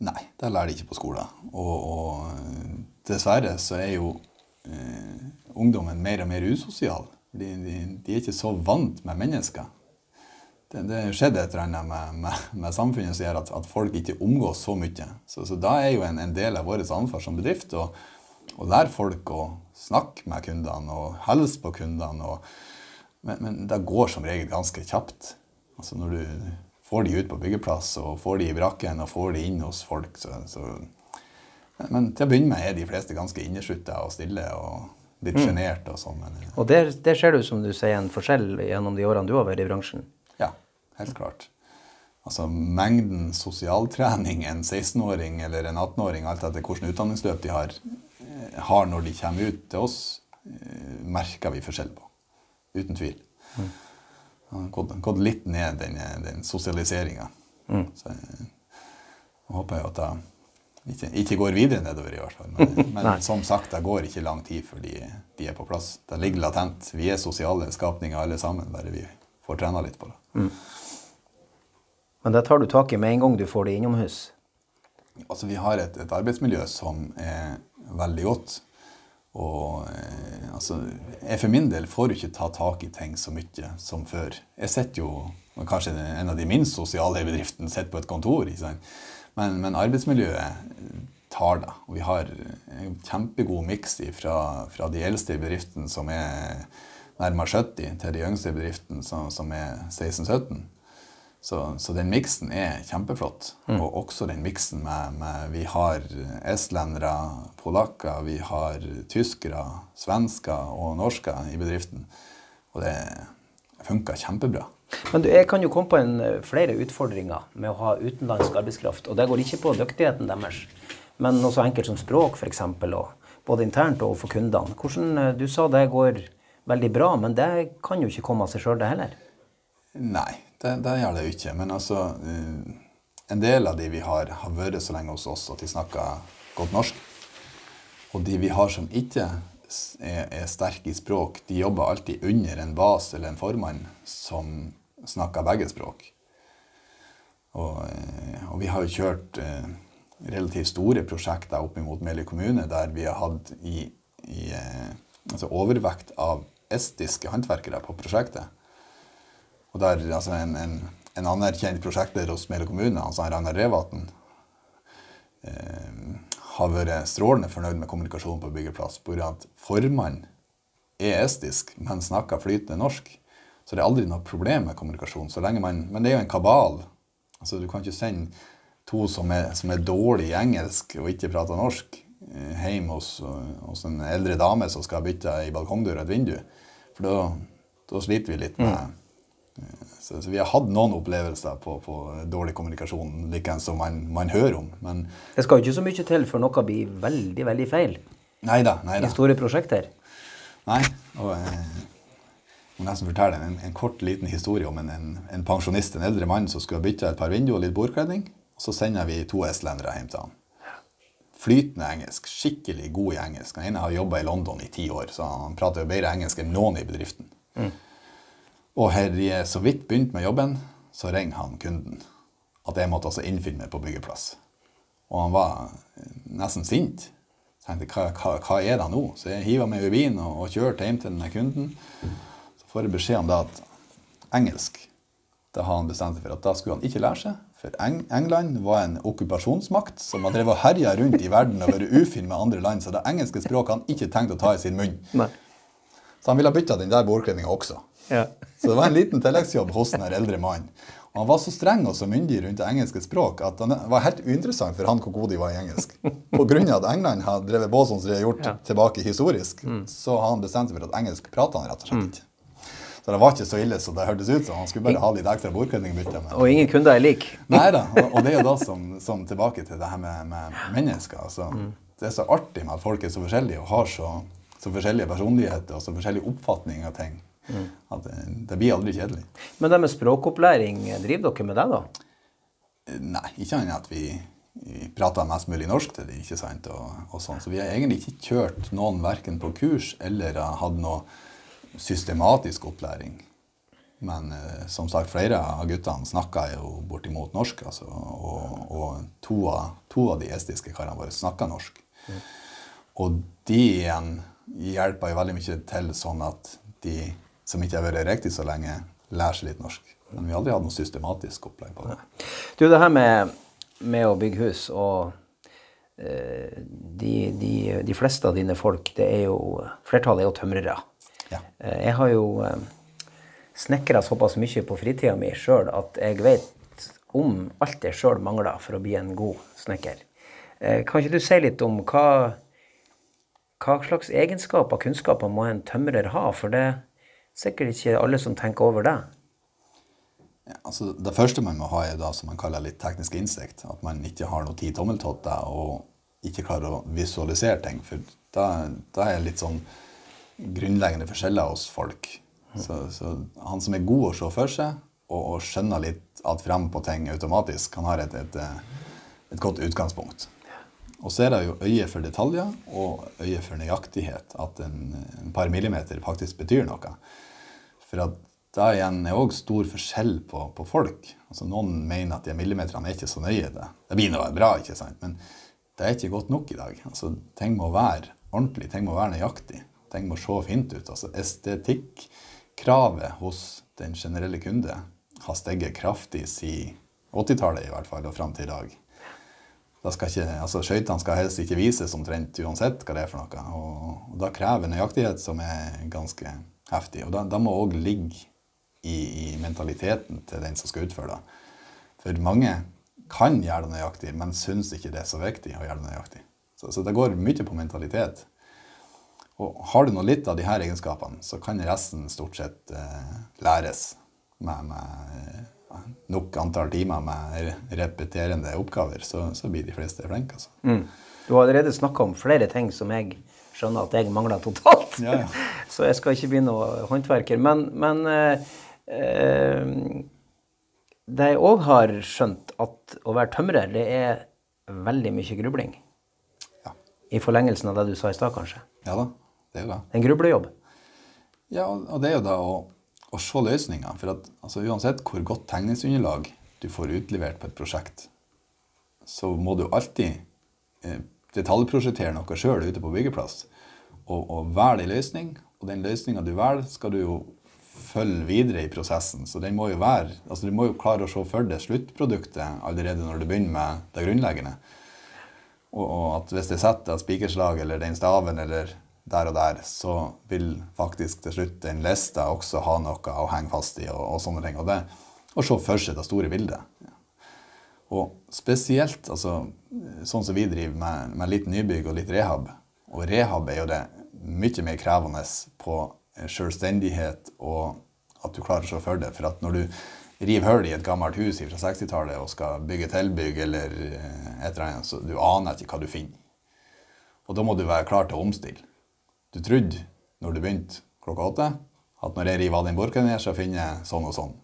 Nei, det lærer de ikke på skolen. Og, og dessverre så er jo eh, ungdommen mer og mer usosial. De, de, de, er ikke så vant med mennesker. Det, det skjedde et eller annet med, med, med, samfunnet som gjør at, at, folk ikke omgås så mye. Så, så da er jo en, en del av vårt ansvar som bedrift å, å lære folk å snakke med kundene og hilse på kundene. Og, men, men, det går som regel ganske kjapt. Altså når du får de ut på byggeplass og får de i brakken og får de inn hos folk, så, så men til å begynne med er de fleste ganske inneslutta og stille og litt mm. sjenert og sånn. Og der, der ser du, som du sier, en forskjell gjennom de årene du har vært i bransjen? Ja, helt klart. Altså mengden sosialtrening en 16-åring eller en 18-åring, alt etter hvilket utdanningsløp de har, eh, har når de kommer ut til oss, eh, merker vi forskjell på. Uten tvil. Mm. har gått litt ned den, den sosialiseringa. Mm. Så jeg håper jo at jeg ikke, ikke, går videre nedover, i hvert fall. Men, men som sagt, det går ikke lang tid før de, de, er på plass. Det ligger latent. Vi er sosiale skapninger alle sammen, bare vi får trena litt på det. Mm. Men det tar du tak i med en gang du får det innomhus? Altså, vi har et, et arbeidsmiljø som er veldig godt. Og eh, altså, jeg for min del får jo ikke ta tak i ting så mye som før. Jeg sitter jo kanskje en av de minst sosiale i bedriften sitter på et kontor. Ikke sant? Men, men arbeidsmiljøet tar det. Og vi har en kjempegod miks fra, fra, de eldste i bedriften, som er nærmere 70, til de yngste i bedriften, som, som er 16-17. Så, så, den miksen er kjempeflott. Mm. Og også den miksen med, med, Vi har estlendere, polakker, vi har tyskere, svensker og norsker i bedriften. Og det funker kjempebra. Men du, jeg kan jo komme på en, eh, flere utfordringer med å ha utenlandsk arbeidskraft. Og det går ikke på dyktigheten deres, men noe så enkelt som språk, f.eks. Både internt og for kundene. Hvordan, eh, Du sa det går veldig bra, men det kan jo ikke komme av seg sjøl, det heller? Nei, det, det, gjør det jo ikke. Men altså eh, En del av de vi har, har vært så lenge hos oss at de snakker godt norsk. Og de vi har som ikke er, er sterke i språk, de jobber alltid under en bas eller en formann som snakker begge språk. Og, eh, og vi har jo kjørt eh, relativt store prosjekter opp mot Meløy kommune der vi har hatt i, i eh, altså overvekt av estiske håndverkere på prosjektet. Og der altså en, en, en anerkjent prosjektleder hos Meløy kommune, altså Ragnar Revatn, eh, har vært strålende fornøyd med kommunikasjonen på byggeplass. pga. at formannen er estisk, men snakker flytende norsk. Så det er aldri noe problem med kommunikasjon. så lenge man, Men det er jo en kabal. Altså, Du kan ikke sende to som er, som er dårlige i engelsk og ikke prater norsk, eh, hjem hos, hos, en eldre dame som skal bytte ei balkongdør og et vindu. For da, da sliter vi litt med mm. Så, så, vi har hatt noen opplevelser på, på dårlig kommunikasjon likeens som man, man, hører om. Men det skal ikke så mye til før noe blir veldig veldig feil neida, neida. i store prosjekter. Nei. og eh, Jeg må nesten fortelle en, en, kort, liten historie om en, en, en, pensjonist, en eldre mann som skulle bytte et par vinduer og litt bordkledning. Så sender vi to estlendere hjem til han. Flytende engelsk. Skikkelig god i engelsk. Den ene har jobba i London i ti år, så han prater jo bedre engelsk enn noen i bedriften. Mm. Og har er så vidt begynt med jobben, så ringer han kunden at jeg måtte altså innfinne meg på byggeplass. Og han var nesten sint. Så jeg tenkte hva, hva, hva er det nå? Så jeg hiver meg i bilen og, og kjørte hjem til denne kunden. Så får jeg beskjed om det at engelsk det har han bestemt seg for at da skulle han ikke lære seg. For Eng England var en okkupasjonsmakt som har drevet og herja rundt i verden og vært ufin med andre land. Så det engelske språket han ikke tenkt å ta i sin munn. Nei. Så han ville bytta den der bordkledninga også. Ja. Så det var en liten tilleggsjobb hos den eldre mannen. Han var så streng og så myndig rundt det engelske språk at det var helt uinteressant for han hvor god de var i engelsk. Av at England har drevet på som de har gjort Ja. tilbake historisk, så har han bestemt seg for at engelsk prater han rett og slett ikke. Så det var ikke så ille som det hørtes ut som. Han skulle bare ha litt ekstra bordkledning i bytte. Og ingen kunder er lik. Nei da. Og, og det er jo da som, som tilbake til det her med, med mennesker. Altså, Det er så artig med at folk er så forskjellige og har så, så forskjellige personligheter og så forskjellige oppfatninger av ting. At det, det blir aldri kjedelig. Men det med språkopplæring, driver dere med det, da? Nei, ikke annet enn at vi, vi prater mest mulig norsk til dem, ikke sant? Og, og sånn. Så vi har egentlig ikke kjørt noen verken på kurs eller hatt noe systematisk opplæring. Men eh, som sagt, flere av guttene snakka jo bortimot norsk. Altså, og og to, av, to av de estiske karene våre snakka norsk. Og de igjen hjelper jo veldig mye til sånn at de som ikke har vært riktig så lenge, lærer seg litt norsk. Men vi har aldri hatt noe systematisk opplegg på det. Du, det her med, med å bygge hus og eh, de, de, de fleste av dine folk, det er jo Flertallet er jo tømrere. Ja. Eh, Jeg har jo eh, snekra såpass mye på fritida mi sjøl at jeg vet om alt jeg sjøl mangler for å bli en god snekker. Eh, Kan ikke du si litt om hva, hva slags egenskaper, kunnskaper, må en tømrer ha? For det sikkert ikke alle som tenker over det. Ja, altså det første man må ha, er da som man kaller litt teknisk innsikt. At man ikke har noe ti tommeltotter og ikke klarer å visualisere ting. For da, da er litt sånn grunnleggende forskjeller hos folk. Så, så han som er god å se for seg og, og skjønner litt at frem på ting automatisk, han har et, et, et godt utgangspunkt. Og så er det jo øye for detaljer og øye for nøyaktighet. At en, en par millimeter faktisk betyr noe. For at da igjen er òg stor forskjell på, på folk. Altså Noen mener at de millimeterne er ikke så nøye. Det, det blir nå bra, ikke sant? men det er ikke godt nok i dag. Altså Ting må være ordentlig, ting må være nøyaktig. Ting må se fint ut. Altså Estetikkravet hos den generelle kunde har steget kraftig siden 80-tallet i hvert fall, og fram til i dag. Da skal altså Skøytene skal helst ikke vises omtrent uansett hva det er for noe. Og, og da krever nøyaktighet som er ganske heftig. Og da, da må òg ligge i, i mentaliteten til den som skal utføre det. For mange kan gjøre det nøyaktig, men syns ikke det er så viktig å gjøre det nøyaktig. Så, så det går mye på mentalitet. Og har du nå litt av her egenskapene, så kan resten stort sett eh, læres med, med nok antall timer med repeterende oppgaver, så, så blir de fleste flinke. Altså. Mm. Du har allerede snakka om flere ting som jeg skjønner at jeg mangler totalt. Ja, ja. Så jeg skal ikke bli noe håndverker. Men, men eh, eh, det jeg òg har skjønt, at å være tømrer, det er veldig mye grubling. Ja. I forlengelsen av det du sa i stad, kanskje. ja da, det er jo det. En grublejobb. Ja, og det er jo da å, å se løsninger. For at altså, uansett hvor godt tegningsunderlag du får utlevert på et prosjekt, så må du alltid eh, detaljprosjektere noe sjøl ute på byggeplass. Og, og velge ei løsning, og den løsninga du velger, skal du jo følge videre i prosessen. Så den må jo være, altså du må jo klare å se for deg sluttproduktet allerede når du begynner med det grunnleggende. Og, og at hvis det setter et spikerslag eller den staven eller der og der, så vil faktisk til slutt den lista også ha noe å henge fast i og, og sånne ting. Og det og se for seg det store bildet. Og spesielt altså, sånn som vi driver med, med litt nybygg og litt rehab. Og rehab er jo det mye mer krevende på selvstendighet og at du klarer å se for deg. For at når du river hull i et gammelt hus fra 60-tallet og skal bygge tilbygg eller eh, et eller annet, så du aner ikke hva du finner. Og da må du være klar til å omstille. Du trodde når du begynte klokka åtte, at når jeg river av den borken her, så finner jeg sånn og sånn.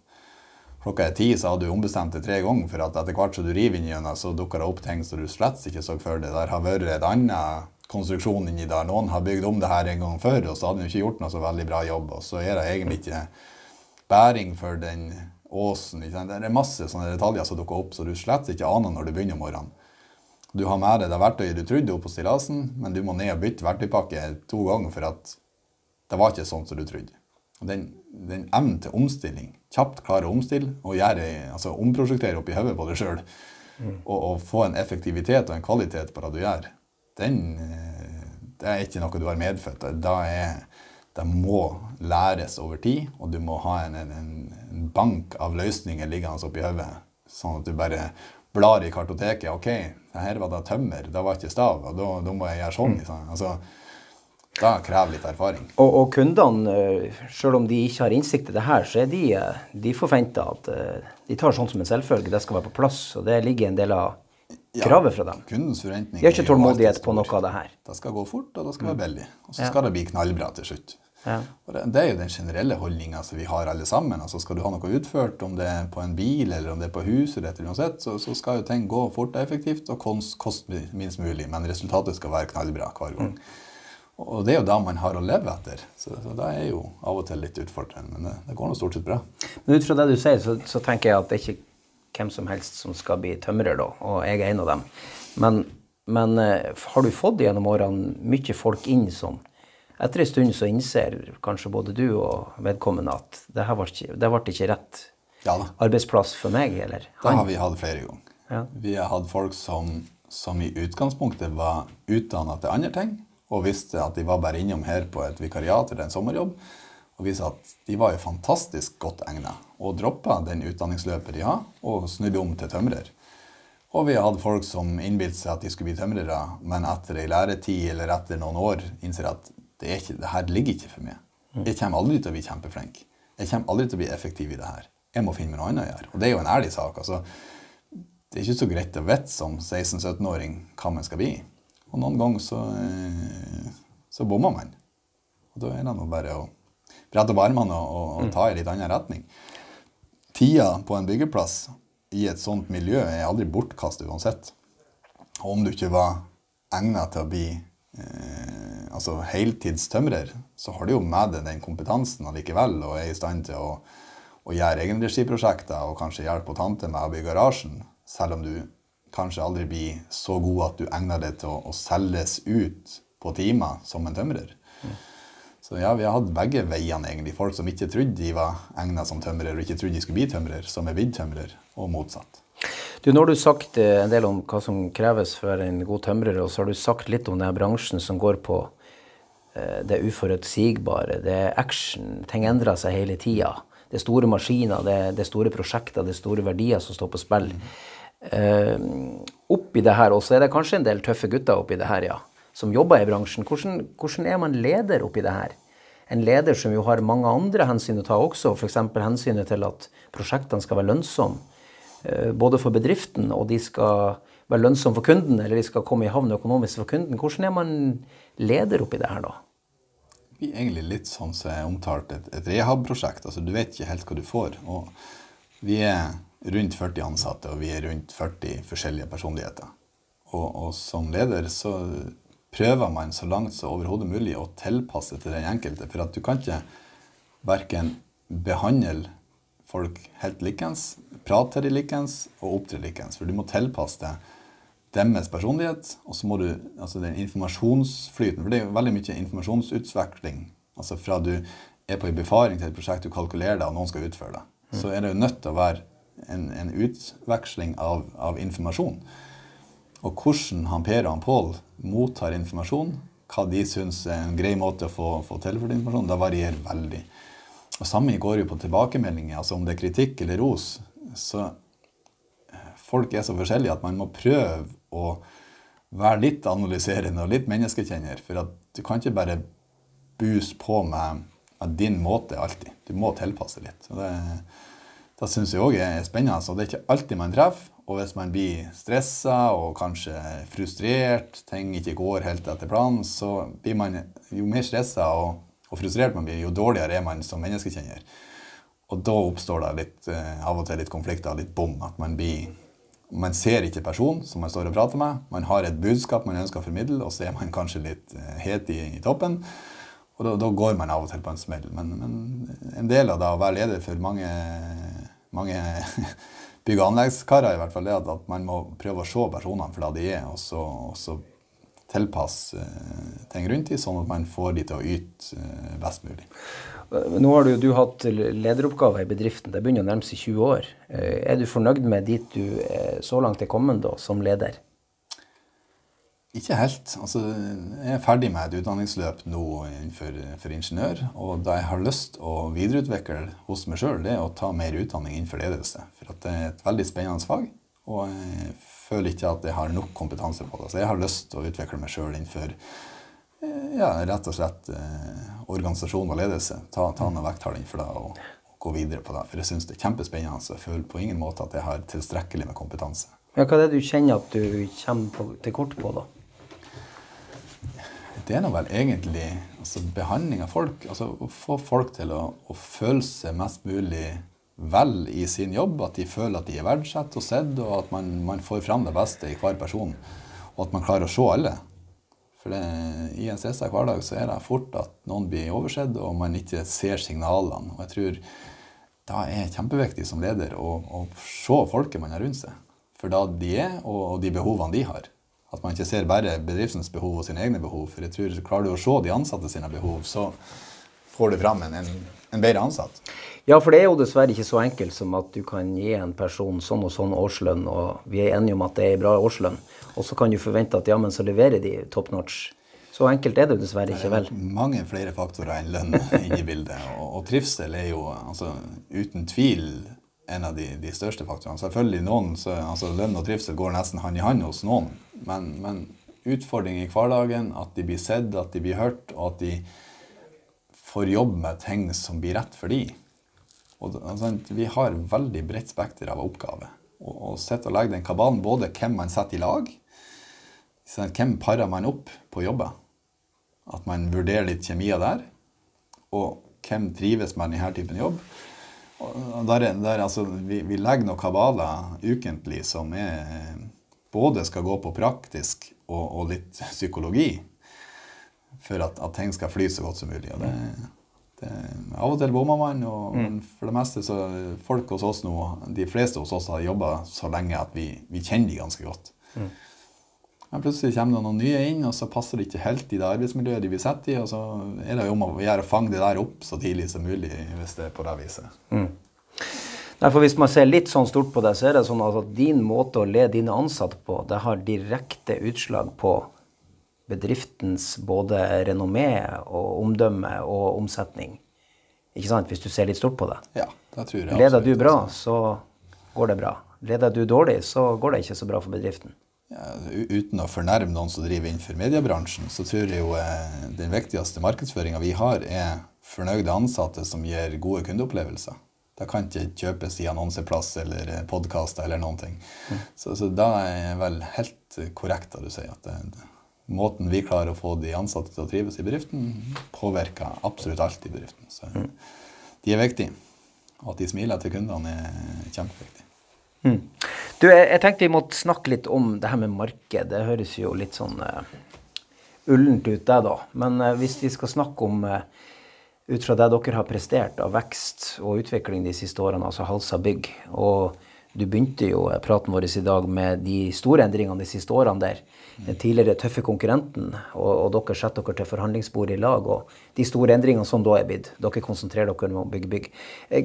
Klokka er ti, så hadde du ombestemt det tre ganger, for at etter hvert som du river inn gjennom, så dukker det opp ting som du slett ikke så for deg. Der har vært en annen konstruksjon inni der. Noen har bygd om det her en gang før, og så hadde de ikke gjort noe så veldig bra jobb. Og så er det egentlig ikke bæring for den åsen. Det er masse sånne detaljer som dukker opp, så du slett ikke aner når du begynner om morgenen. Du har med deg det verktøyet du trodde opp på stillasen, men du må ned og bytte verktøypakke to ganger for at det var ikke sånn som du trodde. Den, den evnen til omstilling, kjapt klare å omstille og gjøre, altså omprosjektere oppi hodet på deg sjøl, og, og få en effektivitet og en kvalitet på det du gjør, den eh, det er ikke noe du har medfødt. Da er det må læres over tid, og du må ha en, en, en bank av løsninger liggende oppi hodet. Sånn at du bare blar i kartoteket. OK, her var det tømmer, det var ikke stav, og da, da må jeg gjøre sånn. Liksom. Altså, da krever litt erfaring. Og, og kundene, eh, selv om de ikke har innsikt i det her, så er de, eh, de forventer at eh, de tar sånn som en selvfølge. Det skal være på plass. Og det ligger en del av kravet fra dem. Kundens forventninger. De har ikke tålmodighet på noe av det her. Det skal gå fort, og det skal være billig. Og så Ja. skal det bli knallbra til slutt. Ja. Og det, det er jo den generelle holdninga som vi har alle sammen. Altså Skal du ha noe utført, om det er på en bil eller om det er på huset, eller uansett, så, så skal jo ting gå fort og effektivt og kost, minst mulig. Men resultatet skal være knallbra hver gang. Og det er jo da man har å leve etter. Så, så det er jo av og til litt utfordrende. Men det, det går nå stort sett bra. Men ut fra det du sier, så, så tenker jeg at det er ikke hvem som helst som skal bli tømrer, da. Og jeg er en av dem. Men, men eh, har du fått gjennom årene mye folk inn som etter en stund så innser kanskje både du og vedkommende at det her ble ikke, det ble ikke rett Ja arbeidsplass for meg, eller han. Det har vi hatt flere ganger. Ja. Vi har hatt folk som, som i utgangspunktet var utdanna til andre ting, og visste at de var bare innom her på et vikariat eller en sommerjobb, og viste at de var jo fantastisk godt egna, og droppa den utdanningsløpet de har, og snudde om til tømrer. Og vi har hatt folk som innbilte seg at de skulle bli tømrere, men etter ei læretid eller etter noen år innser at det, er ikke, det her ligger ikke for meg. Jeg kommer aldri til å bli kjempeflink. Jeg kommer aldri til å bli effektiv i det her. Jeg må finne meg noe annet å gjøre. Og det er jo en ærlig sak. altså det er ikke så greit å vite som 16-17-åring hva man skal bli. Og noen ganger så, eh, så bommer man. Og da er det nå bare å brette opp armene og, og, og ta i litt annen retning. Tida på en byggeplass i et sånt miljø er aldri bortkastet uansett. Og om du ikke var egnet til å bli eh, altså heltidstømrer, så har du jo med deg den kompetansen allikevel og er i stand til å, å gjøre egenregiprosjekter og kanskje hjelpe tante med å bygge garasjen, selv om du kanskje aldri blir så god at du egner deg til å, å selges ut på timer som en tømrer. Så ja, vi har hatt begge veiene, egentlig. Folk som ikke trodde de var egnet som tømrer, og ikke trodde de skulle bli tømrer, som er blitt tømrer, og motsatt. Du, Nå har du sagt eh, en del om hva som kreves for en god tømrer, og så har du sagt litt om denne bransjen som går på det uforutsigbare, det er action, ting endrer seg hele tida. Det er store maskiner, det er store prosjekter, det er store verdier som står på spill. Uh, oppi det her, også er det kanskje en del tøffe gutter oppi det her, ja, som jobber i bransjen. Hvordan, hvordan er man leder oppi det her? En leder som jo har mange andre hensyn å ta også, f.eks. hensynet til at prosjektene skal være lønnsomme. eh, Både for bedriften, og de skal være lønnsomme for kunden, eller de skal komme i havn økonomisk for kunden. Hvordan er man leder oppi det her, da? Det blir egentlig litt sånn som jeg omtalte et, et rehab-prosjekt. Altså, du vet ikke helt hva du får. Og vi er rundt 40 ansatte, og vi er rundt 40 forskjellige personligheter. Og, og som leder så prøver man så langt som overhodet mulig å tilpasse til den enkelte. For at du kan ikke verken behandle folk helt likens, prate til de likens og opptre likens. For du må tilpasse deg deres personlighet, og så må du altså den informasjonsflyten For det er jo veldig mye informasjonsutveksling. Altså fra du er på en befaring til et prosjekt du kalkulerer det, og noen skal utføre det. Så er det jo nødt til å være en, en utveksling av, av informasjon. Og hvordan han Per og han Pål mottar informasjon, hva de syns er en grei måte å få, få tilført informasjon, det varierer veldig. Og Samme går jo på tilbakemeldinger, altså om det er kritikk eller ros. Så folk er så forskjellige at man må prøve å være litt analyserende og litt menneskekjenner. For du kan ikke bare buse på med, med din måte alltid. Du må tilpasse litt. Og det, det syns jeg òg er spennende. Og det er ikke alltid man treffer. Og hvis man blir stressa og kanskje frustrert, ting ikke går helt etter planen, så blir man jo mer stressa og, og frustrert man blir, jo dårligere er man som menneskekjenner. Og da oppstår det litt, eh, av og til litt konflikter, litt bom. At man blir Man ser ikke personen som man står og prater med. Man har et budskap man ønsker å formidle, og så er man kanskje litt eh, het i, i toppen. Og da, da går man av og til på en smell. Men, men en del av det å være leder for mange, mange bygg- og anleggskarer, i hvert fall, er at, man må prøve å se personene for det de er, og så, og så tilpasse eh, ting rundt dem, sånn at man får de til å yte eh, best mulig. Nå har du, du hatt lederoppgaver i bedriften. Det begynner å nærme seg 20 år. Eh, Er du fornøyd med dit du eh, så langt er kommet da, som leder? Ikke helt. Altså, jeg er ferdig med et utdanningsløp nå for, for ingeniør. Og det jeg har lyst å videreutvikle hos meg sjøl, er å ta mer utdanning innenfor ledelse. For det er et veldig spennende fag. Og jeg føler ikke at jeg har nok kompetanse på det. Så jeg har lyst å utvikle meg sjøl innenfor eh, ja, rett og slett eh, organisasjon og ledelse. Ta, ta noe vekttaling for det og, og, gå videre på det. For jeg syns det er kjempespennende. Så jeg føler på ingen måte at jeg har tilstrekkelig med kompetanse. Ja, hva er det du kjenner at du kommer på, til kort på, da? det er nå vel egentlig altså, behandling av folk. Altså å få folk til å, å, føle seg mest mulig vel i sin jobb. At de føler at de er verdsatt og sett, og at man, man, får fram det beste i hver person. Og at man klarer å se alle. For det, i en stressa hverdag så er det fort at noen blir oversett, og man ikke ser signalene. Og jeg tror da er kjempeviktig som leder å, å se folket man har rundt seg. For da de er, og de behovene de har. At man ikke ser bare bedriftens behov og sine egne behov. For jeg tror Klarer du å se de ansatte sine behov, så får du fram en, en, en, bedre ansatt. Ja, for det er jo dessverre ikke så enkelt som at du kan gi en person sånn og sånn årslønn, og vi er enige om at det er bra årslønn, og så kan du forvente at ja, men så leverer de top notch. Så enkelt er det dessverre ikke, vel? Det er Mange flere faktorer enn lønn inne i bildet. Og, og trivsel er jo altså, uten tvil en av de, de største faktorene. Selvfølgelig noen, så, altså Lønn og trivsel går nesten hånd i hånd hos noen. Men, men utfordring i hverdagen, at de blir sett, at de blir hørt, og at de får jobbe med ting som blir rett for de. Og, sant, vi har veldig bredt spekter av oppgaver. Og, og og legge den kabalen, både hvem man setter i lag, hvem parer man opp på jobber. At man vurderer litt kjemier der. Og hvem trives med denne typen jobb. Der, der, altså, vi, vi, legger noen kabaler ukentlig som er, både skal gå på praktisk og, og litt psykologi for at, at, ting skal fly så godt som mulig. Og det, av og til bommer man, og mm. for det meste så folk hos oss nå, de fleste hos oss har jobba så lenge at vi, vi kjenner de ganske godt. Mm. Men plutselig kommer det noen nye inn, og så passer det ikke helt i det arbeidsmiljøet de blir satt i. Og så er det jo om å gjøre å fange det der opp så tidlig som mulig, hvis det er på det viset. Mm. Nei, for Hvis man ser litt sånn stort på det, så er det sånn at din måte å lede dine ansatte på, det har direkte utslag på bedriftens både renommé og omdømme og omsetning. Ikke sant? Hvis du ser litt stort på det. Ja, det tror jeg. Leder du bra, så går det bra. Leder du dårlig, så går det ikke så bra for bedriften ja, uten å fornærme noen som driver innenfor mediebransjen, så tror jeg jo eh, den viktigste markedsføringa vi har, er fornøyde ansatte som gir gode kundeopplevelser. Det kan ikke kjøpes i annonseplass eller eh, podkaster eller noen ting. Mm. Så, så, da er vel helt korrekt det du sier. at det, det, måten vi klarer å få de ansatte til å trives i bedriften, påvirker absolutt alt i bedriften. Så mm. de er viktige. Og at de smiler til kundene, er kjempeviktig. Mm. Du, jeg, jeg, tenkte vi måtte snakke litt om det her med marked. Det høres jo litt sånn uh, ullent ut, det, da. Men uh, hvis vi skal snakke om uh, ut fra det dere har prestert av vekst og utvikling de siste årene, altså Halsa bygg, og du begynte jo praten vår i dag med de store endringene de siste årene der. Tidligere tøffe konkurrenten, og, og dere setter dere til forhandlingsbordet i lag. Og de store endringene som da er blitt. Dere konsentrerer dere om å bygge bygg.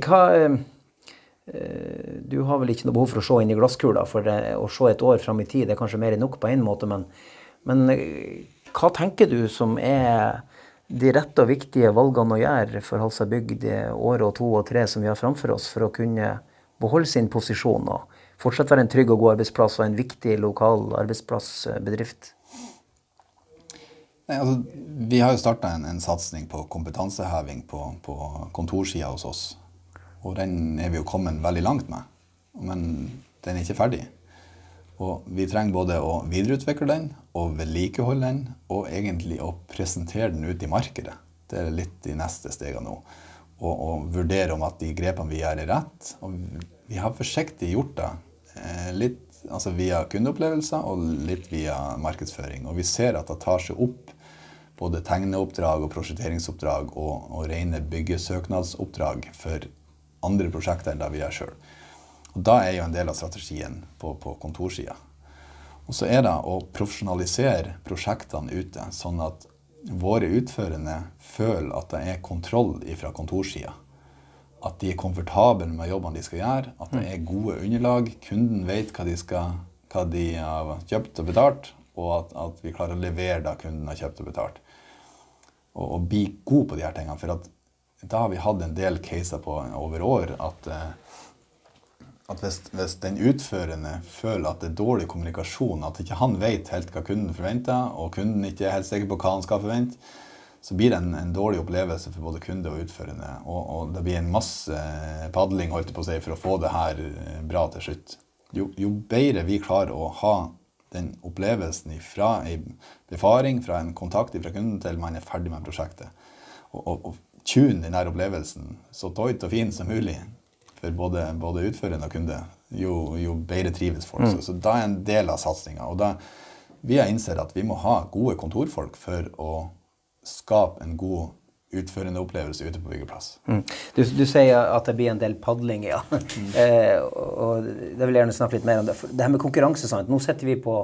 Hva, Eh, du har vel ikke noe behov for å se inn i glasskula, for det, å se et år fram i tid det er kanskje mer enn nok på en måte, men, men eh, hva tenker du som er de rette og viktige valgene å gjøre for Halsa bygd året og to og tre som vi har framfor oss, for å kunne beholde sin posisjon og fortsatt være en trygg og god arbeidsplass og en viktig lokal arbeidsplassbedrift? Nei, altså, vi har jo starta en, en satsing på kompetanseheving på, på kontorsida hos oss. Og den er vi jo kommet veldig langt med. Men den er ikke ferdig. Og vi trenger både å videreutvikle den og vedlikeholde den, og egentlig å presentere den ut i markedet. Det er litt de neste stegene nå. Og, og vurdere om at de grepene vi gjør, er rett. Og vi har forsiktig gjort det. Eh, litt altså via kundeopplevelser og litt via markedsføring. Og vi ser at det tar seg opp både tegneoppdrag og prosjekteringsoppdrag og, og rene byggesøknadsoppdrag for andre prosjekter enn det vi gjør sjøl. Da er jo en del av strategien på, på kontorsida. Og så er det å profesjonalisere prosjektene ute, sånn at våre utførende føler at det er kontroll fra kontorsida. At de er komfortable med jobbene de skal gjøre, at det er gode underlag. Kunden vet hva de, skal, hva de har kjøpt og betalt, og at, at vi klarer å levere da kunden har kjøpt og betalt. Og, og bli god på de her tingene. For at, da har vi hatt en del caser på over år at, eh, at hvis, hvis, den utførende føler at det er dårlig kommunikasjon, at ikke han vet helt hva kunden forventer, og kunden ikke er helt sikker på hva han skal forvente, så blir det en, en, dårlig opplevelse for både kunde og utførende. Og, og, det blir en masse padling holdt på å si, for å få det her eh, bra til slutt. Jo, jo bedre vi klarer å ha den opplevelsen fra en befaring, fra en kontakt fra kunden til man er ferdig med prosjektet, og, og, og tune den der opplevelsen så tøyt og fin som mulig for både, både utførende og kunde, jo, jo bedre trives folk. Mm. Så, så da er en del av satsinga. Og da vi har innsett at vi må ha gode kontorfolk for å skape en god utførende opplevelse ute på byggeplass. Mm. Du, du, sier at det blir en del padling, ja. Mm. eh, og det vil jeg gjerne snakke litt mer om. Det, det her med konkurranse, sant? Nå sitter vi på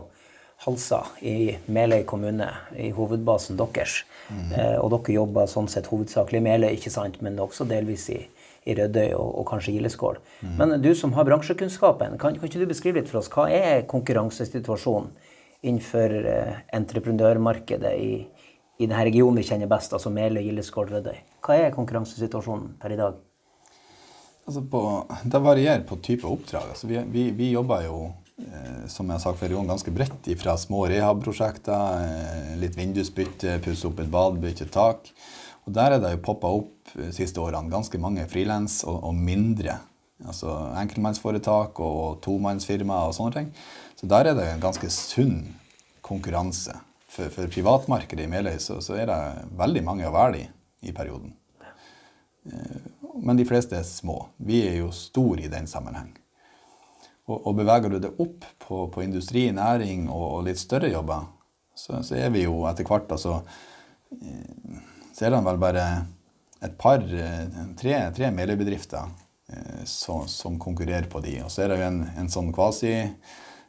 Halsa i Meløy kommune, i hovedbasen deres. Mm. Eh, og dere jobber sånn sett hovedsakelig i Meløy, ikke sant? men også delvis i, i Rødøy og, og, kanskje Gildeskål. Mm. Men du som har bransjekunnskapen, kan, kan, ikke du beskrive litt for oss hva er konkurransesituasjonen innenfor eh, entreprenørmarkedet i, i denne regionen vi kjenner best, altså Meløy, Gildeskål, Rødøy. Hva er konkurransesituasjonen per i dag? Altså på, det varierer på type oppdrag. Altså vi, vi, vi, jobber jo eh, som jeg har sagt flere ganger, ganske bredt fra små rehab-prosjekter, eh, litt vindusbytte, pusse opp et bad, bytte tak. Og Der er det jo poppa opp de siste årene ganske mange frilans og, og, mindre. Altså enkeltmannsforetak og tomannsfirmaer og sånne ting. Så der er det en ganske sunn konkurranse for, for privatmarkedet i Meløy så, så, er det veldig mange å velge i i perioden. Eh, men de fleste er små. Vi er jo store i den sammenheng. Og, og beveger du det opp på, på industri, næring og, og, litt større jobber, så, så, er vi jo etter hvert altså eh, Så er det vel bare et par, eh, tre, tre Meløy-bedrifter som, som, konkurrerer på de. Og så er det jo en, en sånn kvasi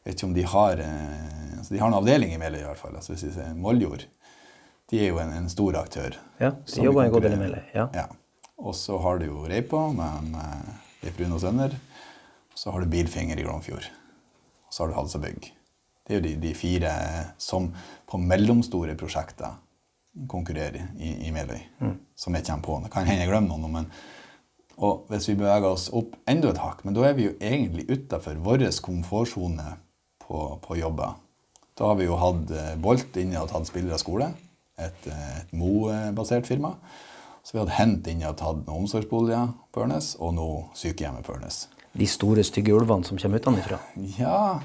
vet ikke om de har eh, altså De har en avdeling i Meløy i hvert fall. altså hvis vi ser Moldjord. De er jo en, en stor aktør. Ja, de jobber en god del i Meløy. Ja. ja. Og så har du jo Reipa med, med Leif Rune og Sønner. Og så har du Bilfinger i Glomfjord. Og så har du Halsa Bygg. Det er jo de, de, fire som på mellomstore prosjekter konkurrerer i, i Meløy. Mm. Som jeg kommer på. Det kan hende jeg glemmer noen, men og hvis vi beveger oss opp enda et hakk, men da er vi jo egentlig utafor vår komfortsone på, på jobber. Da har vi jo hatt eh, Bolt inne og tatt spillere skole, et, eh, et Mo-basert firma. Så vi hadde Hent inne og tatt noen omsorgsboliger på Ørnes, og nå sykehjemmet på Ørnes. De store, stygge ulvene som kommer utenfra? Ja,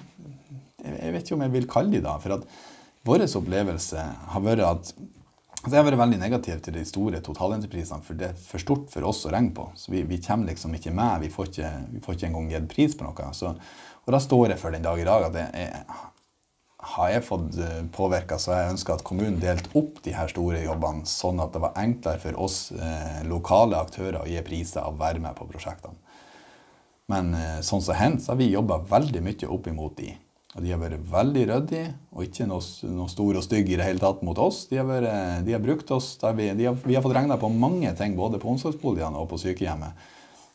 jeg vet ikke om jeg vil kalle de da, For at vår opplevelse har vært at Altså, jeg har vært veldig negativ til de store totalentreprisene, for det er for stort for oss å regne på. Så vi, vi kommer liksom ikke med. Vi får ikke, vi får ikke engang gitt pris på noe. Så, og da står jeg for den dag i dag at jeg, har jeg fått eh, påvirka, så jeg ønsker at kommunen delte opp de her store jobbene, sånn at det var enklere for oss eh, lokale aktører å gi priser og være med på prosjektene. Men eh, sånn som hendt, så har vi jobba veldig mye opp imot de. Og de har vært veldig ryddige og ikke noe, noe stor og stygg i det hele tatt mot oss. De har, vært, de har brukt oss, vi, har, vi har fått regna på mange ting både på omsorgsboligene og på sykehjemmet.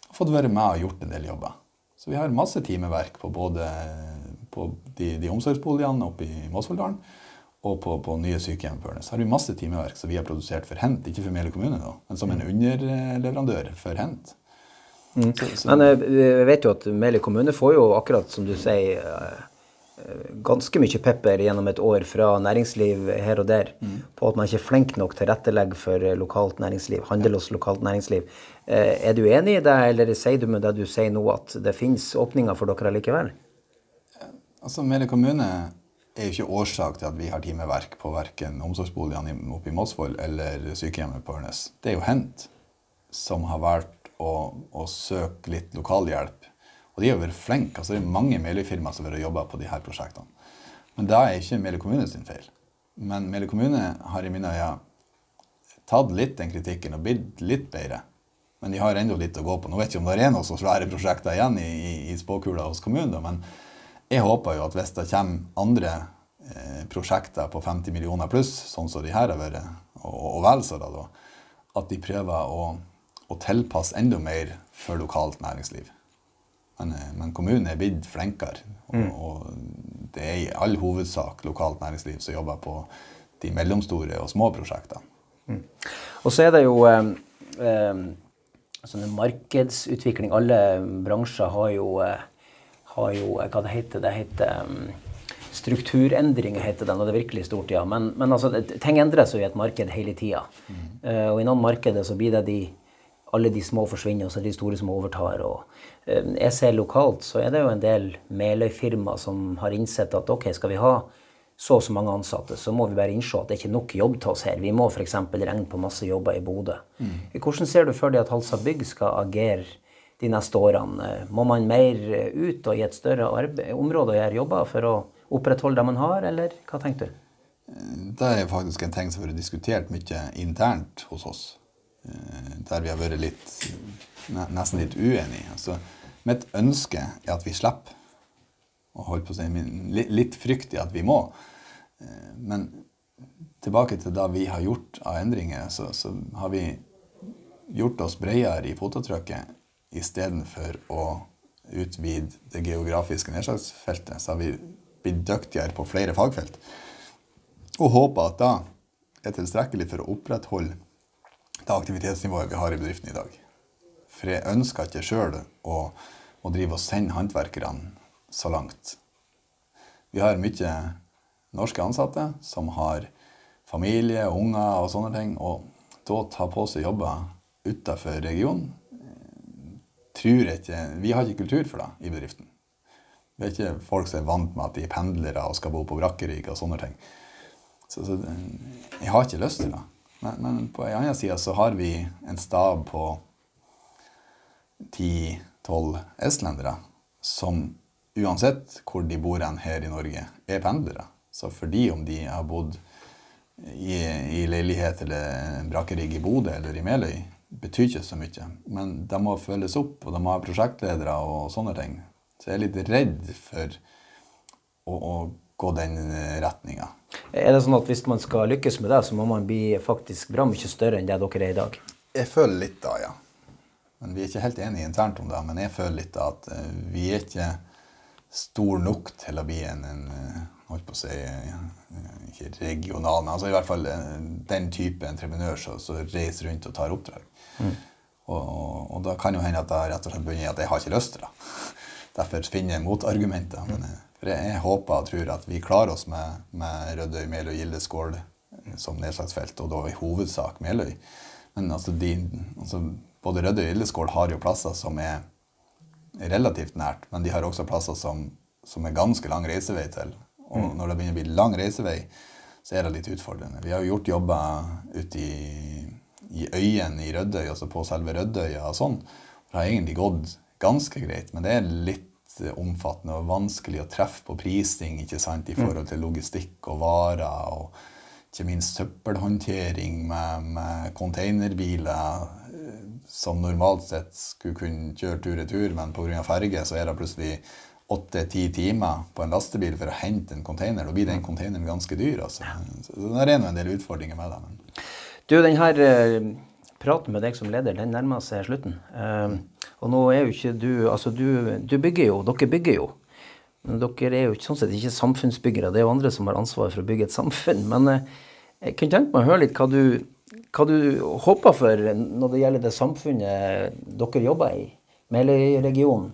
Og fått være med og gjort en del jobber. Så vi har masse timeverk på både på de, de omsorgsboligene oppe i Mosvoldalen og på, på, nye sykehjem på Ørnes. Så har vi masse timeverk som vi har produsert for Hent, ikke for Mele kommune, da, men som en underleverandør for Hent. Mm. Så, så. Men eh, vi vet jo at Mele kommune får jo akkurat som du sier eh, ganske mye pepper gjennom et år fra næringsliv her og der mm. på at man ikke er flink nok til å tilrettelegge for lokalt næringsliv, handel hos lokalt næringsliv. Eh, er du enig i det, eller sier du med det du sier nå, at det finnes åpninger for dere likevel? Altså, Mele kommune er jo ikke årsak til at vi har timeverk på verken omsorgsboligene oppe i Mosvoll eller sykehjemmet på Ørnes. Det er jo Hent som har valgt å, å søke litt lokalhjelp og de har vært flinke. altså Det er mange Meløy-firmaer som har jobba på de her prosjektene. Men da er ikke Meløy kommune sin feil. Men Meløy kommune har i mine øyne tatt litt den kritikken og blitt litt bedre. Men de har ennå litt å gå på. Nå vet jeg ikke om det er noen så svære prosjekter igjen i, i, i spåkula hos kommunen, men jeg håper jo at hvis det kommer andre eh, prosjekter på 50 millioner pluss, sånn som de her har vært, og, og vel så da, at de prøver å, å tilpasse enda mer for lokalt næringsliv. Men, eh, men kommunen er blitt flinkere. Og, mm. og det er i all hovedsak lokalt næringsliv som jobber på de mellomstore og små prosjektene. Mm. Og så er det jo eh, eh, sånn markedsutvikling. Alle bransjer har jo, eh, har jo eh, Hva det heter det? heter um, Strukturendringer heter det når det er virkelig stort, ja. Men, men altså, ting endres jo i et marked hele tida. Mm. Uh, og i noen markeder så blir det de alle de små forsvinner, og så er det de store som overtar. Og, eh, jeg ser lokalt så er det jo en del Meløy-firmaer som har innsett at ok, skal vi ha så og så mange ansatte, så må vi bare innse at det ikke er nok jobb til oss her. Vi må f.eks. regne på masse jobber i Bodø. Mm. Hvordan ser du for deg at Halsa Bygg skal agere de neste årene? Må man mer ut og i et større område og gjøre jobber for å opprettholde det man har, eller hva tenker du? Det er faktisk en ting som har vært diskutert mye internt hos oss. Eh, der vi har vært litt, nesten litt uenige. Altså, mitt ønske er at vi slipper å holde på å si, litt frykt i at vi må. Eh, men tilbake til det vi har gjort av endringer, så, så har vi gjort oss bredere i fotavtrykket istedenfor å utvide det geografiske nedslagsfeltet. Så har vi blitt dyktigere på flere fagfelt. Og håper at det er tilstrekkelig for å opprettholde det aktivitetsnivået vi har i bedriften i dag. For jeg ønsker ikke sjøl å, å, drive og sende håndverkerne så langt. Vi har mye norske ansatte som har familie, unger og sånne ting. Og da ta på seg jobber utafor regionen tror jeg ikke Vi har ikke kultur for det i bedriften. Det er ikke folk som er vant med at de er pendlere og skal bo på brakkerigg og sånne ting. Så, så, jeg har ikke lyst til det. Men, men på en annen side så har vi en stab på 10-12 estlendere som uansett hvor de bor hen her i Norge, er pendlere. Så fordi om de har bodd i, i leilighet eller brakkerigg i Bodø eller i Meløy, betyr ikke så mye. Men de må følges opp, og de må ha prosjektledere og sånne ting. Så jeg er litt redd for å, å gå den retninga. Er det sånn at hvis man skal lykkes med det, så må man bli faktisk bra mye større enn det dere er i dag? Jeg føler litt da, ja. Men Vi er ikke helt enige internt om det. Men jeg føler litt da at eh, vi er ikke stor nok til å bli en, en eh, holdt på å si, ikke regional, men altså i hvert fall eh, den type entreprenør som, reiser rundt og tar oppdrag. Mm. Og, og, og, da kan jo hende at det rett og slett begynner at jeg har ikke lyst til det. Derfor finner jeg motargumenter. Men jeg, jeg, håper og tror at vi klarer oss med, med Rødøy, Meløy, Gildeskål som nedslagsfelt, og da i hovedsak Meløy. Men altså, de, altså, både Rødøy og Gildeskål har jo plasser som er relativt nært, men de har også plasser som, som er ganske lang reisevei til. Og mm. når det begynner å bli lang reisevei, så er det litt utfordrende. Vi har jo gjort jobber ute i, i øyen i Rødøy, altså på selve Rødøya og sånn. Det har egentlig gått ganske greit, men det er litt omfattende og vanskelig å treffe på prising ikke sant, i mm. forhold til logistikk og varer. og ikke minst søppelhåndtering med, med containerbiler eh, som normalt sett skulle kunne kjøre tur-retur, men pga. ferge så er det plutselig åtte-ti timer på en lastebil for å hente en container. Da blir den containeren ganske dyr. Altså. Så det er en del utfordringer med det. Men. Du, den her uh, praten med deg som leder, den nærmer seg slutten. Uh, og nå er jo ikke du Altså, du, du, bygger jo. Dere bygger jo. Men dere er jo sånn sett ikke samfunnsbyggere. Det er jo andre som har ansvar for å bygge et samfunn. Men uh, jeg kunne tenke meg å høre litt hva du, hva du håper for når det gjelder det samfunnet dere jobber i, Meløy-regionen.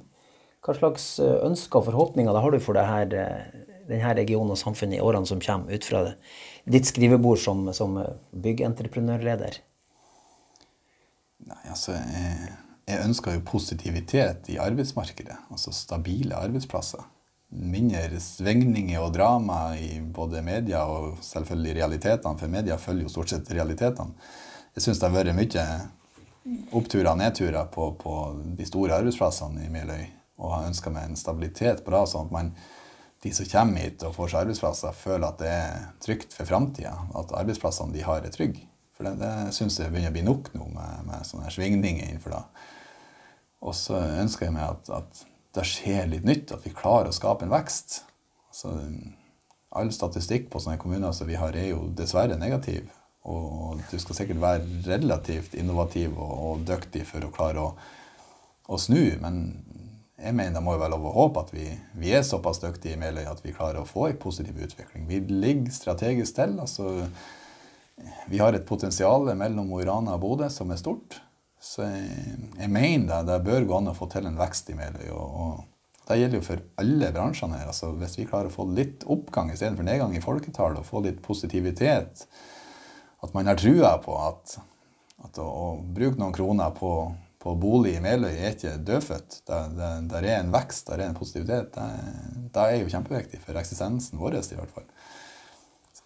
Hva slags eh, ønsker og forhåpninger har du for eh, denne regionen og samfunnet i årene som kommer, ut fra ditt skrivebord som, som byggentreprenørleder? Nei, altså, jeg, jeg, ønsker jo positivitet i arbeidsmarkedet. Altså stabile arbeidsplasser. Mindre svingninger og drama i både media og selvfølgelig realitetene, for media følger jo stort sett realitetene. Jeg syns det har vært mye oppturer og nedturer på, på de store arbeidsplassene i Meløy og har ønska meg en stabilitet på det, sånn at man, de som kommer hit og får seg arbeidsplasser, føler at det er trygt for framtida. At arbeidsplassene de har, er trygge. For det, det syns jeg begynner å bli nok nå med, med sånne svingninger innenfor det. Og så ønsker jeg meg at, at, det skjer litt nytt, at vi klarer å skape en vekst. Altså, all statistikk på sånne kommuner som vi har, er jo dessverre negativ. Og du skal sikkert være relativt innovativ og, og dyktig for å klare å, å snu, men jeg mener det må jo være lov å håpe at vi, vi er såpass dyktige i Meløy at vi klarer å få en positiv utvikling. Vi ligger strategisk til. altså Vi har et potensial mellom Mo i Rana og Bodø som er stort. Så jeg, jeg mener det, det bør gå an å få til en vekst i Meløy. og, og det gjelder jo for alle bransjene her. altså Hvis vi klarer å få litt oppgang istedenfor nedgang i folketallet, og få litt positivitet, at man har trua på at, at å, å, bruke noen kroner på, på bolig i Meløy er ikke dødfødt. Der er en vekst, der er en positivitet. Det, det er jo kjempeviktig for eksistensen vår i hvert fall.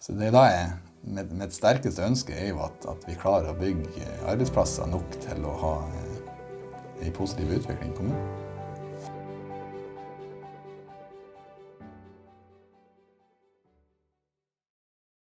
Så det er da jeg, Mitt sterkeste ønske er jo at, at vi klarer å bygge arbeidsplasser nok til å ha en positiv utvikling i kommunen.